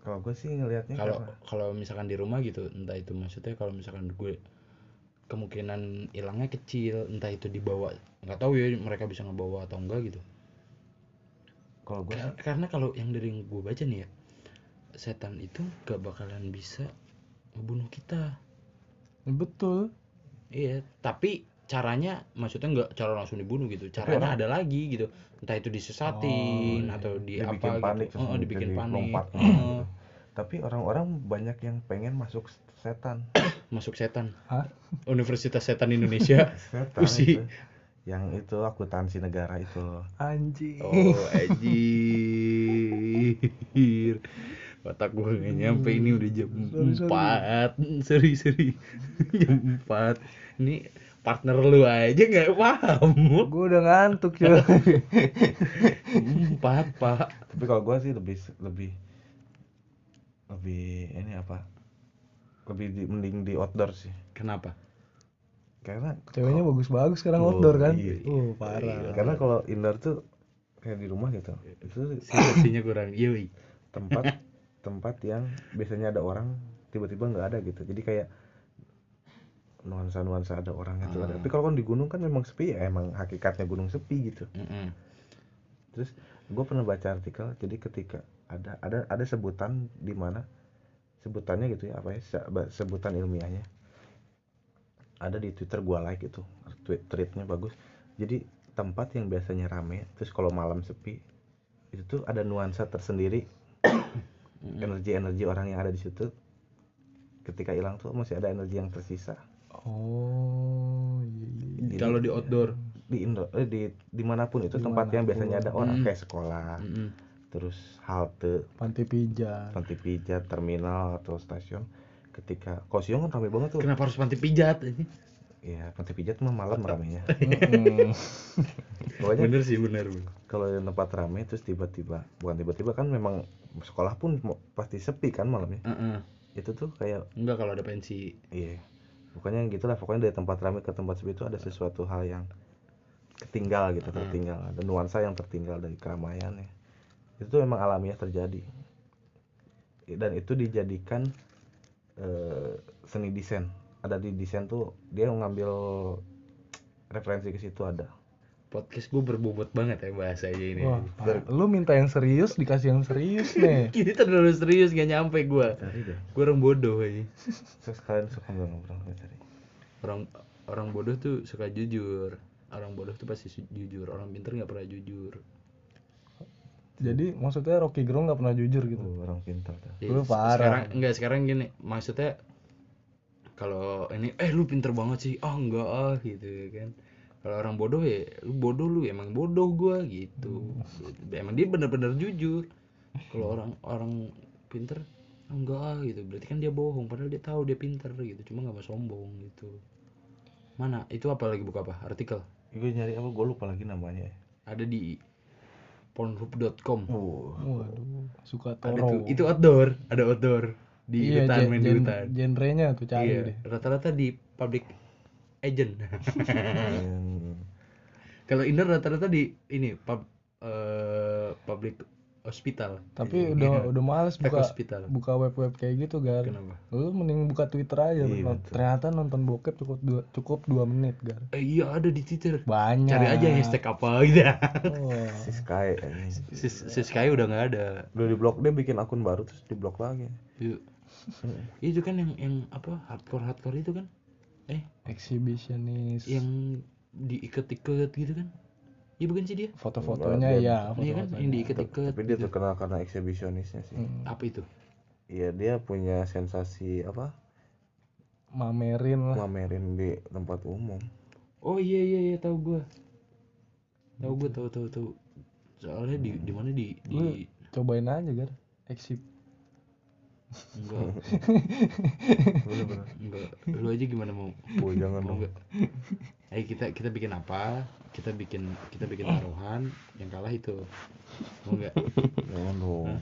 kalau gue sih ngelihatnya kalau karena- kalau misalkan di rumah gitu entah itu maksudnya kalau misalkan gue kemungkinan hilangnya kecil entah itu dibawa nggak tahu ya mereka bisa ngebawa atau enggak gitu kalau gue Kar- karena kalau yang dari yang gue baca nih ya setan itu gak bakalan bisa ngebunuh kita Ya, betul. iya tapi caranya maksudnya nggak cara langsung dibunuh gitu. Caranya ada lagi gitu. Entah itu disesatin atau di dibikin apa panik gitu. Heeh, dibikin jadi panik. lompat. Heeh. tapi orang-orang banyak yang pengen masuk setan. Masuk setan. Hah? Universitas Setan Indonesia. Setan Usi. itu. yang itu akuntansi negara itu. Anjing. oh anjir. Otak gue nggak nyampe ini udah jam empat. Seri seri jam empat. Ini partner lu aja nggak paham. Gue udah ngantuk ya. empat pak. Tapi kalau gue sih lebih lebih lebih ini apa? Lebih di, mending di outdoor sih. Kenapa? Karena Ceweknya bagus-bagus sekarang Oh, outdoor kan. iya. Uh, parah. karena kalau indoor tuh kayak di rumah gitu. Itu sensasinya kurang. Yoi. tempat tempat yang biasanya ada orang tiba-tiba nggak ada gitu. Jadi kayak nuansa nuansa ada orangnya tuh ada. Tapi kalau kan di gunung kan memang sepi ya emang hakikatnya gunung sepi gitu. Mm-mm. terus gue pernah baca artikel jadi ketika ada ada ada sebutan di mana sebutannya gitu ya apa ya sebutan ilmiahnya. Ada di twitter gue like itu tweet tweetnya bagus. Jadi tempat yang biasanya rame terus kalau malam sepi itu tuh ada nuansa tersendiri. Energi energi orang yang ada di situ ketika hilang tuh masih ada energi yang tersisa Oh, iya, iya. kalau di outdoor? Di Indo eh, di di mana pun itu tempat yang biasanya ada orang Hmm. kayak sekolah. Mm-mm. terus halte. Panti pijat. panti pijat terminal atau stasiun. Ketika siang kan ramai banget tuh. Kenapa harus panti pijat ini? Ya panti pijat mah malam ramenya. Pokoknya bener sih bener kalau yang tempat ramai terus tiba-tiba bukan tiba-tiba kan memang sekolah pun pasti sepi kan malamnya. Heeh. itu tuh kayak enggak kalau ada pensi. Iya pokoknya gitulah pokoknya dari tempat ramai ke tempat sepi itu ada sesuatu hal yang ketinggal gitu tertinggal. Ada nuansa yang tertinggal dari keramaian ya. Itu memang alamiah terjadi. Dan itu dijadikan eh, seni desain. Ada di desain tuh dia ngambil referensi ke situ ada podcast gue berbobot banget ya bahasanya ini. Wah, lu minta yang serius dikasih yang serius nih. Ini terlalu serius gak nyampe gue Gue orang bodoh aja saya sekalian suka ngobrol Orang orang bodoh tuh suka jujur. Orang bodoh tuh pasti jujur. Orang pinter gak pernah jujur. Jadi maksudnya Rocky Gerung nggak pernah jujur gitu. Oh, orang pintar tuh. Ya, Lu parah. Sekarang enggak sekarang gini, maksudnya kalau ini eh lu pinter banget sih. Ah enggak ah gitu ya kan. Kalau orang bodoh ya lu bodoh lu emang bodoh gua gitu. Emang dia bener-bener jujur. Kalau orang orang pinter "Ah, enggak gitu. Berarti kan dia bohong padahal dia tahu dia pinter gitu. Cuma nggak mau sombong gitu. Mana? Itu apa lagi buka apa? Artikel. gue nyari apa gue lupa lagi namanya Ada di pornhub.com. oh Waduh, suka Ada toro. tuh. Itu outdoor, ada outdoor di iya, hutan gen- main di hutan. genrenya tuh cari Iya, deh. rata-rata di public agent. Kalau indoor rata-rata di ini pub eh, public hospital. Tapi Iya. udah udah males buka hospital. buka web-web kayak gitu, Gar. Kenapa? Lu mending buka Twitter aja. Iya, betul. Ternyata nonton bokep cukup dua, cukup dua menit, Gar. Eh, iya ada di Twitter. Banyak. Cari aja hashtag apa gitu. Oh. si Sky ini. Sis, sis Sky udah nggak ada. udah di blok dia bikin akun baru terus di blok lagi Yuk. itu kan yang yang apa hardcore hardcore itu kan? Eh, Exhibitionist. yang diikat-ikat gitu kan? Iya bukan sih dia? foto-fotonya Enggak, ya, Iya kan yang diikat-ikat. tapi dia terkenal karena eksibisionisnya sih Hmm, Apa itu? iya dia punya sensasi apa mamerin lah. mamerin di tempat umum Oh iya iya iya tahu gua. Tahu gua tahu tahu tahu. Soalnya di di mana di di Lu cobain aja, Gar. Exhib. enggak bener-bener enggak lu aja gimana mau oh jangan mau dong enggak ayo kita kita bikin apa kita bikin kita bikin taruhan yang kalah itu mau jangan dong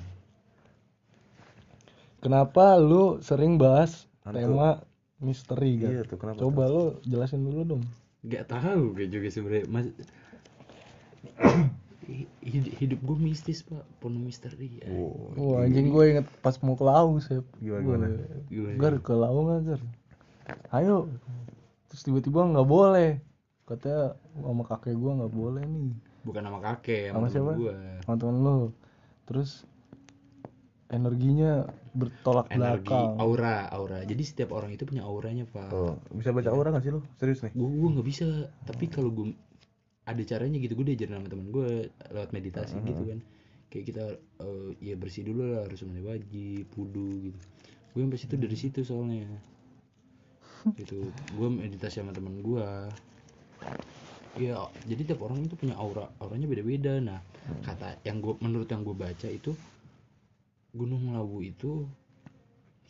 Kenapa lu sering bahas tema misteri, Gar? iya tuh kenapa Coba lu jelasin dulu dong. nggak tahu gue juga sebenarnya mas hidup, hidup gue mistis pak penuh misteri ya. Oh, Wah, anjing gue inget pas mau ke Laung, Sep. Gimana, Gua- gimana? Gimana? Gar, ke Laung nggak, Gar? Ayo. Terus tiba-tiba nggak boleh. Katanya sama kakek gua nggak boleh nih. bukan nama kakek Sama sama siapa? gue Sama temen lu. Terus energinya bertolak energi belakang. aura aura jadi setiap orang itu punya auranya pak oh, bisa baca aura gak sih lu serius nih gue gue nggak bisa tapi kalau gue ada caranya gitu gue diajarin sama temen gue lewat meditasi gitu kan kayak kita eh, ya bersih dulu lah harus mandi wajib wudu gitu gue sampai situ dari situ soalnya gitu. Gue meditasi sama temen gue ya jadi tiap orang itu punya aura auranya beda-beda. Nah kata yang gue menurut yang gue baca itu Gunung Lawu itu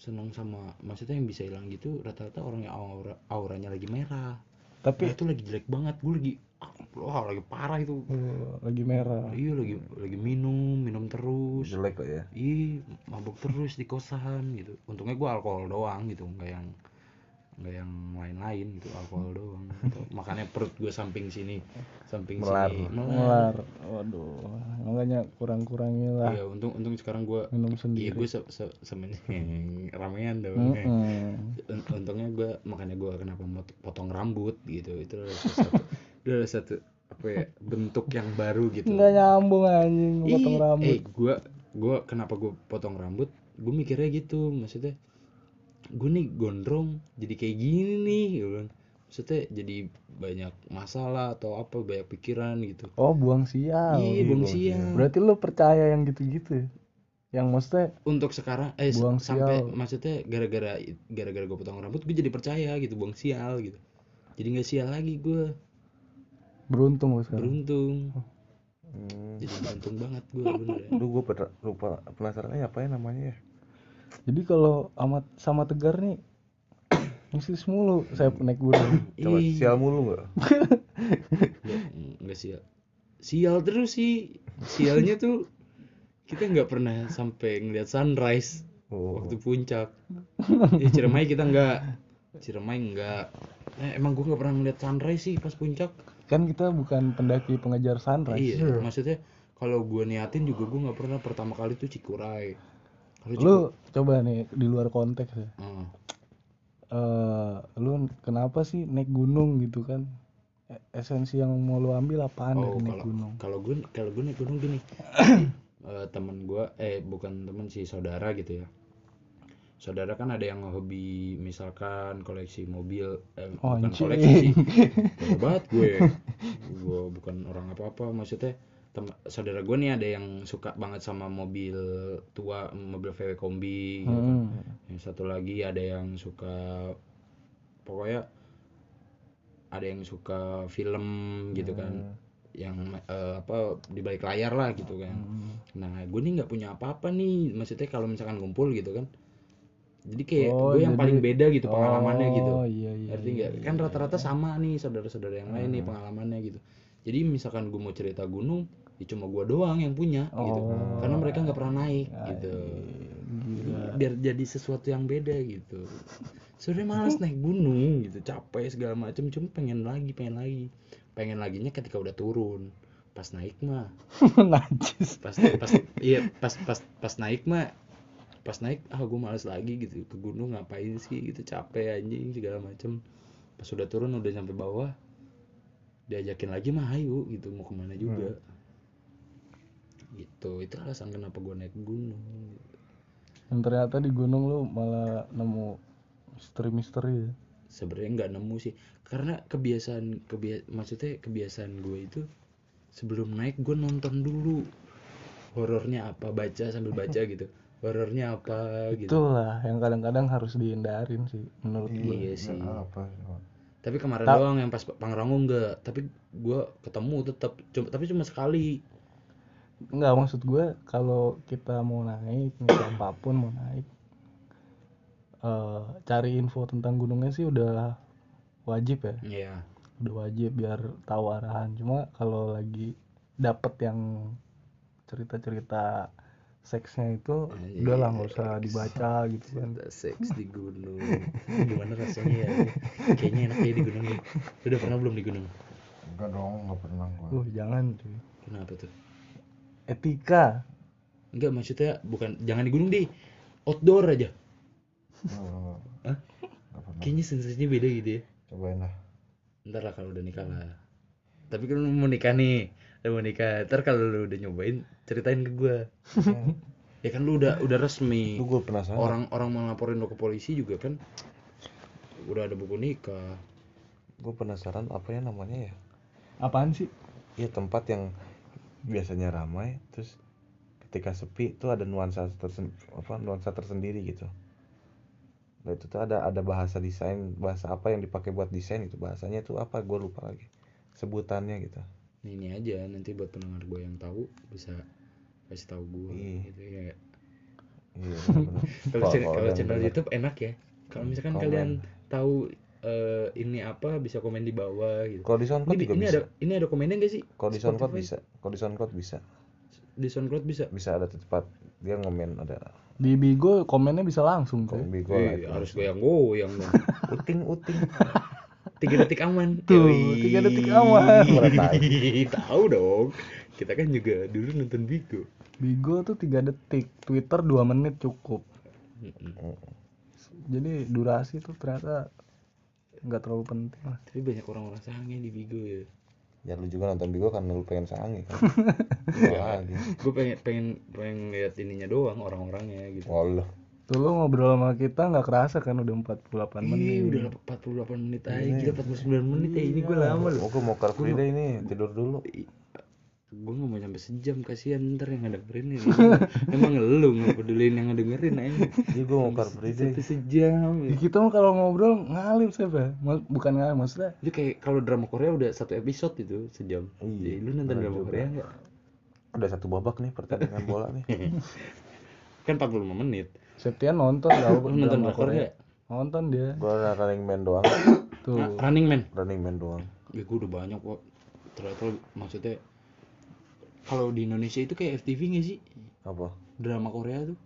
senang sama maksudnya yang bisa hilang gitu rata-rata orang yang aura auranya lagi merah. Tapi Nah, itu lagi jelek banget. Gue lagi ah, wah lagi parah itu. Uh, lagi merah. iya lagi lagi minum minum terus. Jelek lah ya? Ih mabuk terus di kosan gitu. Untungnya gue alkohol doang gitu nggak yang nggak yang lain-lain gitu alkohol doang Gitu. makanya perut gue samping sini samping Melar. sini Melar. Waduh, makanya kurang-kurangin lah iya untung untung sekarang gue minum iya sendiri. gue se, se, semen- ramean dong Mm-mm. Un- untungnya gue makanya gue kenapa mau potong rambut gitu itu adalah satu itu adalah satu apa ya bentuk yang baru gitu Nggak nyambung anjing potong rambut. eh gue gue kenapa gue potong rambut gue mikirnya gitu maksudnya gue nih gondrong jadi kayak gini nih gitu kan maksudnya jadi banyak masalah atau apa banyak pikiran gitu Oh, buang sial. iya buang bang siang Berarti lu percaya yang gitu-gitu ya? Yang maksudnya untuk sekarang eh Buang sampai sial. maksudnya gara-gara gara-gara gue potong rambut gue jadi percaya gitu buang sial gitu jadi nggak sial lagi gue beruntung lu sekarang. beruntung hmm. jadi beruntung banget gue bener ya. Duh gue lupa penasarannya apa ya namanya ya Jadi kalau amat sama Tegar nih mistis mulu saya naik gunung. coba Ih, sial mulu nggak? Nggak nggak sial. Sial terus sih. Sialnya tuh kita nggak pernah sampai ngeliat sunrise oh. waktu puncak. Ya Ciremai kita nggak. Ciremai nggak. Eh, emang gue nggak pernah ngeliat sunrise sih pas puncak. Kan kita bukan pendaki pengejar sunrise. Iya maksudnya kalau gue niatin juga gue nggak pernah pertama kali tuh Cikuray kalau lu coba nih di luar konteks ya. Heeh. eh lu kenapa sih naik gunung gitu kan? E- esensi yang mau lu ambil apaan Oh, dari naik gunung? kalau gue kalau gue naik gunung gini. Eh, temen gue eh bukan temen sih saudara gitu ya. Saudara kan ada yang hobi misalkan koleksi mobil eh, Oh, bukan koleksi banget gue gue bukan orang apa apa maksudnya tem- saudara gue nih ada yang suka banget sama mobil tua mobil VW kombi gitu. Kan. Hmm. yang satu lagi ada yang suka pokoknya ada yang suka film gitu kan. Yang eh, apa di balik layar lah gitu kan. Hmm. nah gue nih nggak punya apa-apa nih maksudnya kalau misalkan ngumpul gitu kan. Jadi kayak Oh, gue yang jadi- paling beda gitu pengalamannya gitu. Oh, iya, iya, ngerti iya, nggak kan rata-rata sama nih saudara-saudara yang lain nih pengalamannya gitu jadi misalkan gue mau cerita gunung ya cuma gue doang yang punya gitu. Oh. karena mereka nggak pernah naik gitu. Gila. biar jadi sesuatu yang beda gitu. Sebenarnya malas naik gunung gitu. Capek segala macam cuma pengen lagi pengen lagi. Pengen laginya ketika udah turun. Pas naik mah. Najis. Pas pas iya pas pas pas naik mah pas naik ah gue males lagi gitu. Ke gunung ngapain sih gitu. Capek anjing segala macem. Pas udah turun udah sampai bawah diajakin lagi mah ayo gitu mau ke mana juga? Gitu itu alasan kenapa gue naik gunung dan ternyata di gunung lu malah nemu misteri-misteri ya? Sebenarnya nggak nemu sih karena kebiasaan kebia maksudnya kebiasaan gue itu sebelum naik gue nonton dulu horornya apa baca sambil baca gitu horornya apa gitu. Itulah yang kadang-kadang harus dihindarin sih menurut gue iya sih. Apa tapi kemarin Ta- doang yang pas Pangrango enggak. Tapi gue ketemu tetap cuma tapi cuma sekali. Enggak maksud gue kalau kita mau naik nih siapa pun mau naik eh cari info tentang gunungnya sih udah wajib ya. Iya. Udah wajib biar tahu arahan. Cuma kalau lagi dapet yang cerita-cerita seksnya itu Anjing, udah lah nggak usah dibaca gitu kan. Seks di gunung. Gimana rasanya ya? Kayaknya enak ya di gunung ya udah pernah belum di gunung? Enggak dong enggak pernah gua. Uh jangan cuy. Kenapa tuh? Etika. Enggak maksudnya bukan jangan di gunung deh. Outdoor aja. Enggak, enggak, Hah? kayaknya sensasinya beda gitu ya. Cobain lah. Ntar lah kalau udah nikah lah. Tapi kan mau nikah nih nikah. Ntar kalau lu udah nyobain ceritain ke gua. Ya kan lu udah udah resmi. Lu gue penasaran. Orang orang mau laporin lu ke polisi juga kan udah ada buku nikah. Gue penasaran apa ya namanya ya? Apaan sih? Iya tempat yang biasanya ramai terus ketika sepi itu ada nuansa tersen, apa nuansa tersendiri gitu. Nah itu tuh ada ada bahasa desain bahasa apa yang dipakai buat desain itu bahasanya itu apa? Gue lupa lagi. Sebutannya gitu. Nah, ini aja nanti buat pendengar gue yang tahu bisa kasih tahu gue Iya. gitu ya Iya kalau channel, kalau yang channel denger. YouTube enak ya kalau misalkan Komen. kalian tahu eh, ini apa bisa komen di bawah gitu Kalau di SoundCloud ini, juga ini bisa. ada ini ada komennya gak sih Kalau di SoundCloud bisa. Kalau di SoundCloud bisa. di SoundCloud bisa Bisa ada tempat dia ngomen ada di Bigo komennya bisa langsung tuh komen bigo itu. harus goyang goyang dong uting uting. tiga detik aman. Tuh, Yoi. tiga detik aman. tahu. Dong. Kita kan juga dulu nonton Bigo. Bigo tuh tiga detik. Twitter dua menit cukup. Jadi durasi tuh ternyata nggak terlalu penting lah. Tapi banyak orang-orang sange di Bigo ya. Ya lu juga nonton bigo karena lu pengen sange kan. Gue pengen pengen pengen lihat ininya doang orang-orangnya gitu. Walah. Tuh lu ngobrol sama kita nggak kerasa kan udah 48 menit Ih, udah 48 menit aja gila 49 menit ya ini gue lama loh. Oh, gue mau car free day nih, tidur dulu. gue gak mau sampai sejam kasihan ntar yang dengerin ini. Emang lu nggak peduliin yang ngedengerin aja Jadi gue mau car free day. sampai sejam. Ya, kita mah kalau ngobrol ngalir siapa Ma- bukan ngalir maksudnya itu kayak kalau drama Korea udah satu episode itu sejam. Iya, Jadi lu nonton drama juga. Korea nggak? Udah satu babak nih pertandingan bola nih. kan 45 menit Septian nonton tau lu nonton drakor Korea nggak nonton dia Gue ada running man doang. tuh Nah, Running Man Running man doang. ya gue udah banyak kok ternyata maksudnya kalau di Indonesia itu kayak FTV nggak sih Apa? drama Korea tuh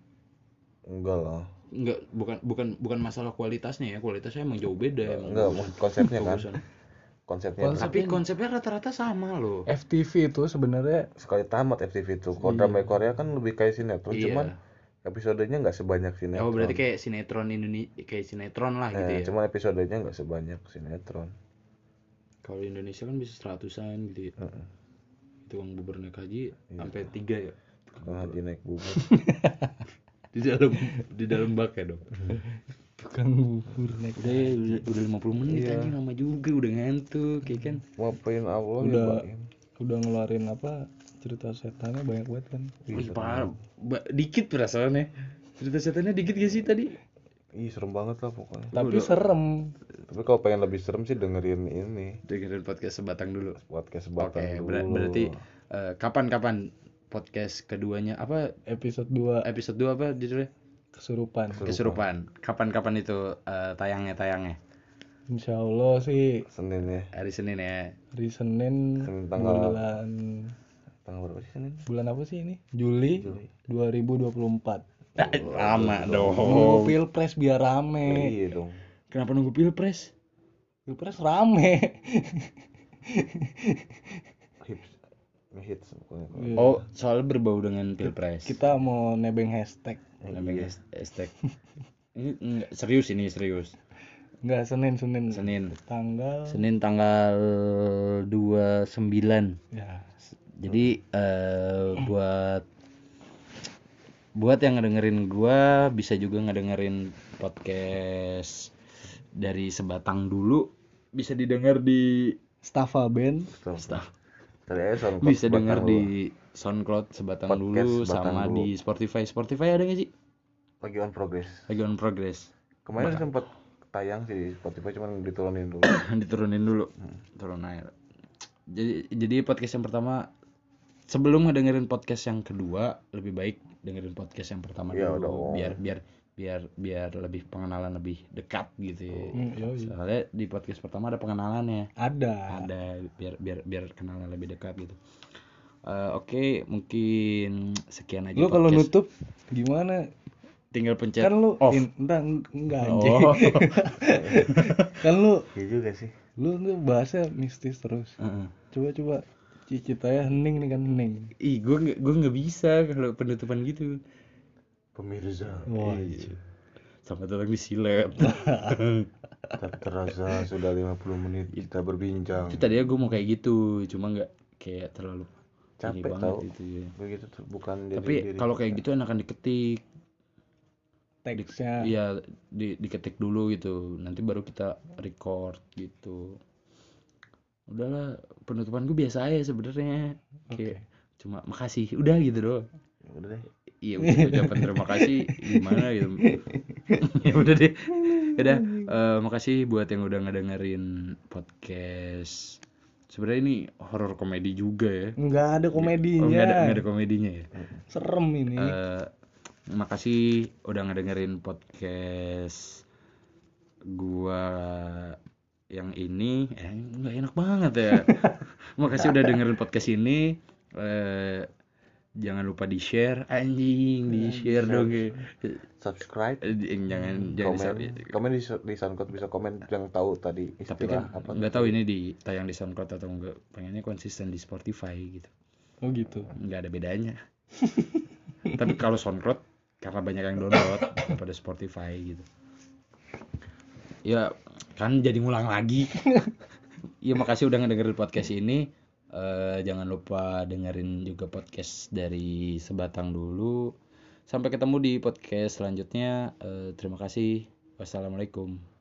Enggak lah. Enggak, bukan bukan bukan masalah kualitasnya ya. Kualitasnya emang jauh beda emang. Enggak, bagusan. konsepnya kan. Konsepnya Konsep- tapi konsepnya rata-rata sama loh FTV itu sebenarnya sekali tamat FTV itu kalau drama Korea kan lebih kayak sinetron Iya. cuman episodenya nggak sebanyak sinetron oh berarti kayak sinetron Indonesia kayak sinetron lah gitu Eh, ya cuman episodenya nggak sebanyak sinetron kalau di Indonesia kan bisa seratusan gitu ya Heeh. tukang bubur naik haji Iya. sampai tiga ya Tukang haji naik bubur di dalam di dalam bak ya dong tukang bubur naik udah ya, udah, udah 50 menit Iya. aja lama juga udah ngantuk kayak kan ngapain Allah ya Udah. Baim? udah ngeluarin apa cerita setannya banyak banget kan. Wih, parah. Ba- dikit perasaannya. Cerita setannya dikit gak sih tadi? Ih serem banget lah pokoknya. Tapi serem. Tapi kalau pengen lebih serem sih dengerin ini. Dengerin podcast sebatang dulu. Podcast sebatang ber- dulu. berarti eh, kapan-kapan podcast keduanya apa episode 2 episode 2 apa judulnya? Kesurupan. Kesurupan. Kapan-kapan itu eh, tayangnya tayangnya Insya Allah sih. Senin ya. Hari Senin ya. Hari Senin Senin tanggal- bulan tanggal berapa sih Senin? Bulan apa sih ini? Juli, Juli. 2024 lama dong. Nunggu pilpres biar rame. Iya dong. Kenapa nunggu pilpres? Pilpres rame. Hits Iya. oh soal berbau dengan pilpres. kita mau nebeng hashtag. Namanya has- hashtag. Ini enggak, serius ini serius. Enggak Senin Senin. Senin. Tanggal Senin tanggal 29 ya jadi eh, buat buat yang ngedengerin gua bisa juga ngedengerin podcast dari sebatang dulu. Bisa didengar di Staffa Band. Staff. SoundCloud bisa dulu. di SoundCloud sebatang Podcast dulu Sebatang sama dulu. di Spotify. Spotify ada nggak sih? Lagi on progress. Lagi on progress. Kemarin sempat tayang sih di Spotify cuman diturunin dulu. Diturunin dulu. Turun air. Jadi jadi podcast yang pertama sebelum ngedengerin podcast yang kedua lebih baik dengerin podcast yang pertama Iya dulu dong. biar biar biar biar lebih pengenalan lebih dekat gitu ya. Hmm, yoi. soalnya di podcast pertama ada pengenalannya ada. Ada biar biar biar kenalan lebih dekat gitu. Eh, oke mungkin sekian aja lu kalau nutup gimana? Tinggal pencet kan lu off. in, enggak enggak anjing. Oh kan lu iya juga sih. lu tuh bahasa mistis terus. Heeh. coba coba cicit aja hening nih kan hening ih gue nggak gue nggak bisa kalau penutupan gitu pemirsa wah Iya. Selamat datang di Silet. tak terasa sudah 50 menit kita berbincang itu tadinya gue mau kayak gitu, cuma nggak kayak terlalu ini capek banget tau gitu ya. begitu tuh bukan jadi Tapi diri kalau kayak gitu enakan diketik. teksnya Iya, di, diketik dulu gitu. Nanti baru kita record gitu. Udahlah, penutupan gue biasa aja sebenarnya. Kayak cuma makasih, udah gitu doang. udah deh Iya udah ucapan terima kasih gimana gitu. ya udah deh. Udah eh, makasih buat yang udah ngedengerin podcast. Sebenarnya ini horor komedi juga ya. nggak ada Oh, komedinya nggak ada, nggak ada komedinya ya. serem ini Eh, makasih udah ngedengerin podcast gua yang ini eh nggak enak banget ya. Makasih udah dengerin podcast ini. Eh jangan lupa di share anjing di share dong ya. subscribe. Eh, jangan jangan komen. di- komen di, di SoundCloud bisa komen yang tahu tadi tapi kan apa nggak tahu ini di tayang di SoundCloud atau enggak pengennya konsisten di Spotify gitu. Oh gitu. Nggak ada bedanya. Tapi kalau SoundCloud karena banyak yang download daripada Spotify gitu ya kan jadi ngulang lagi. Ya makasih udah ngedengerin podcast ini. Eh, jangan lupa dengerin juga podcast dari sebatang dulu. Sampai ketemu di podcast selanjutnya. Eh, terima kasih. Wassalamualaikum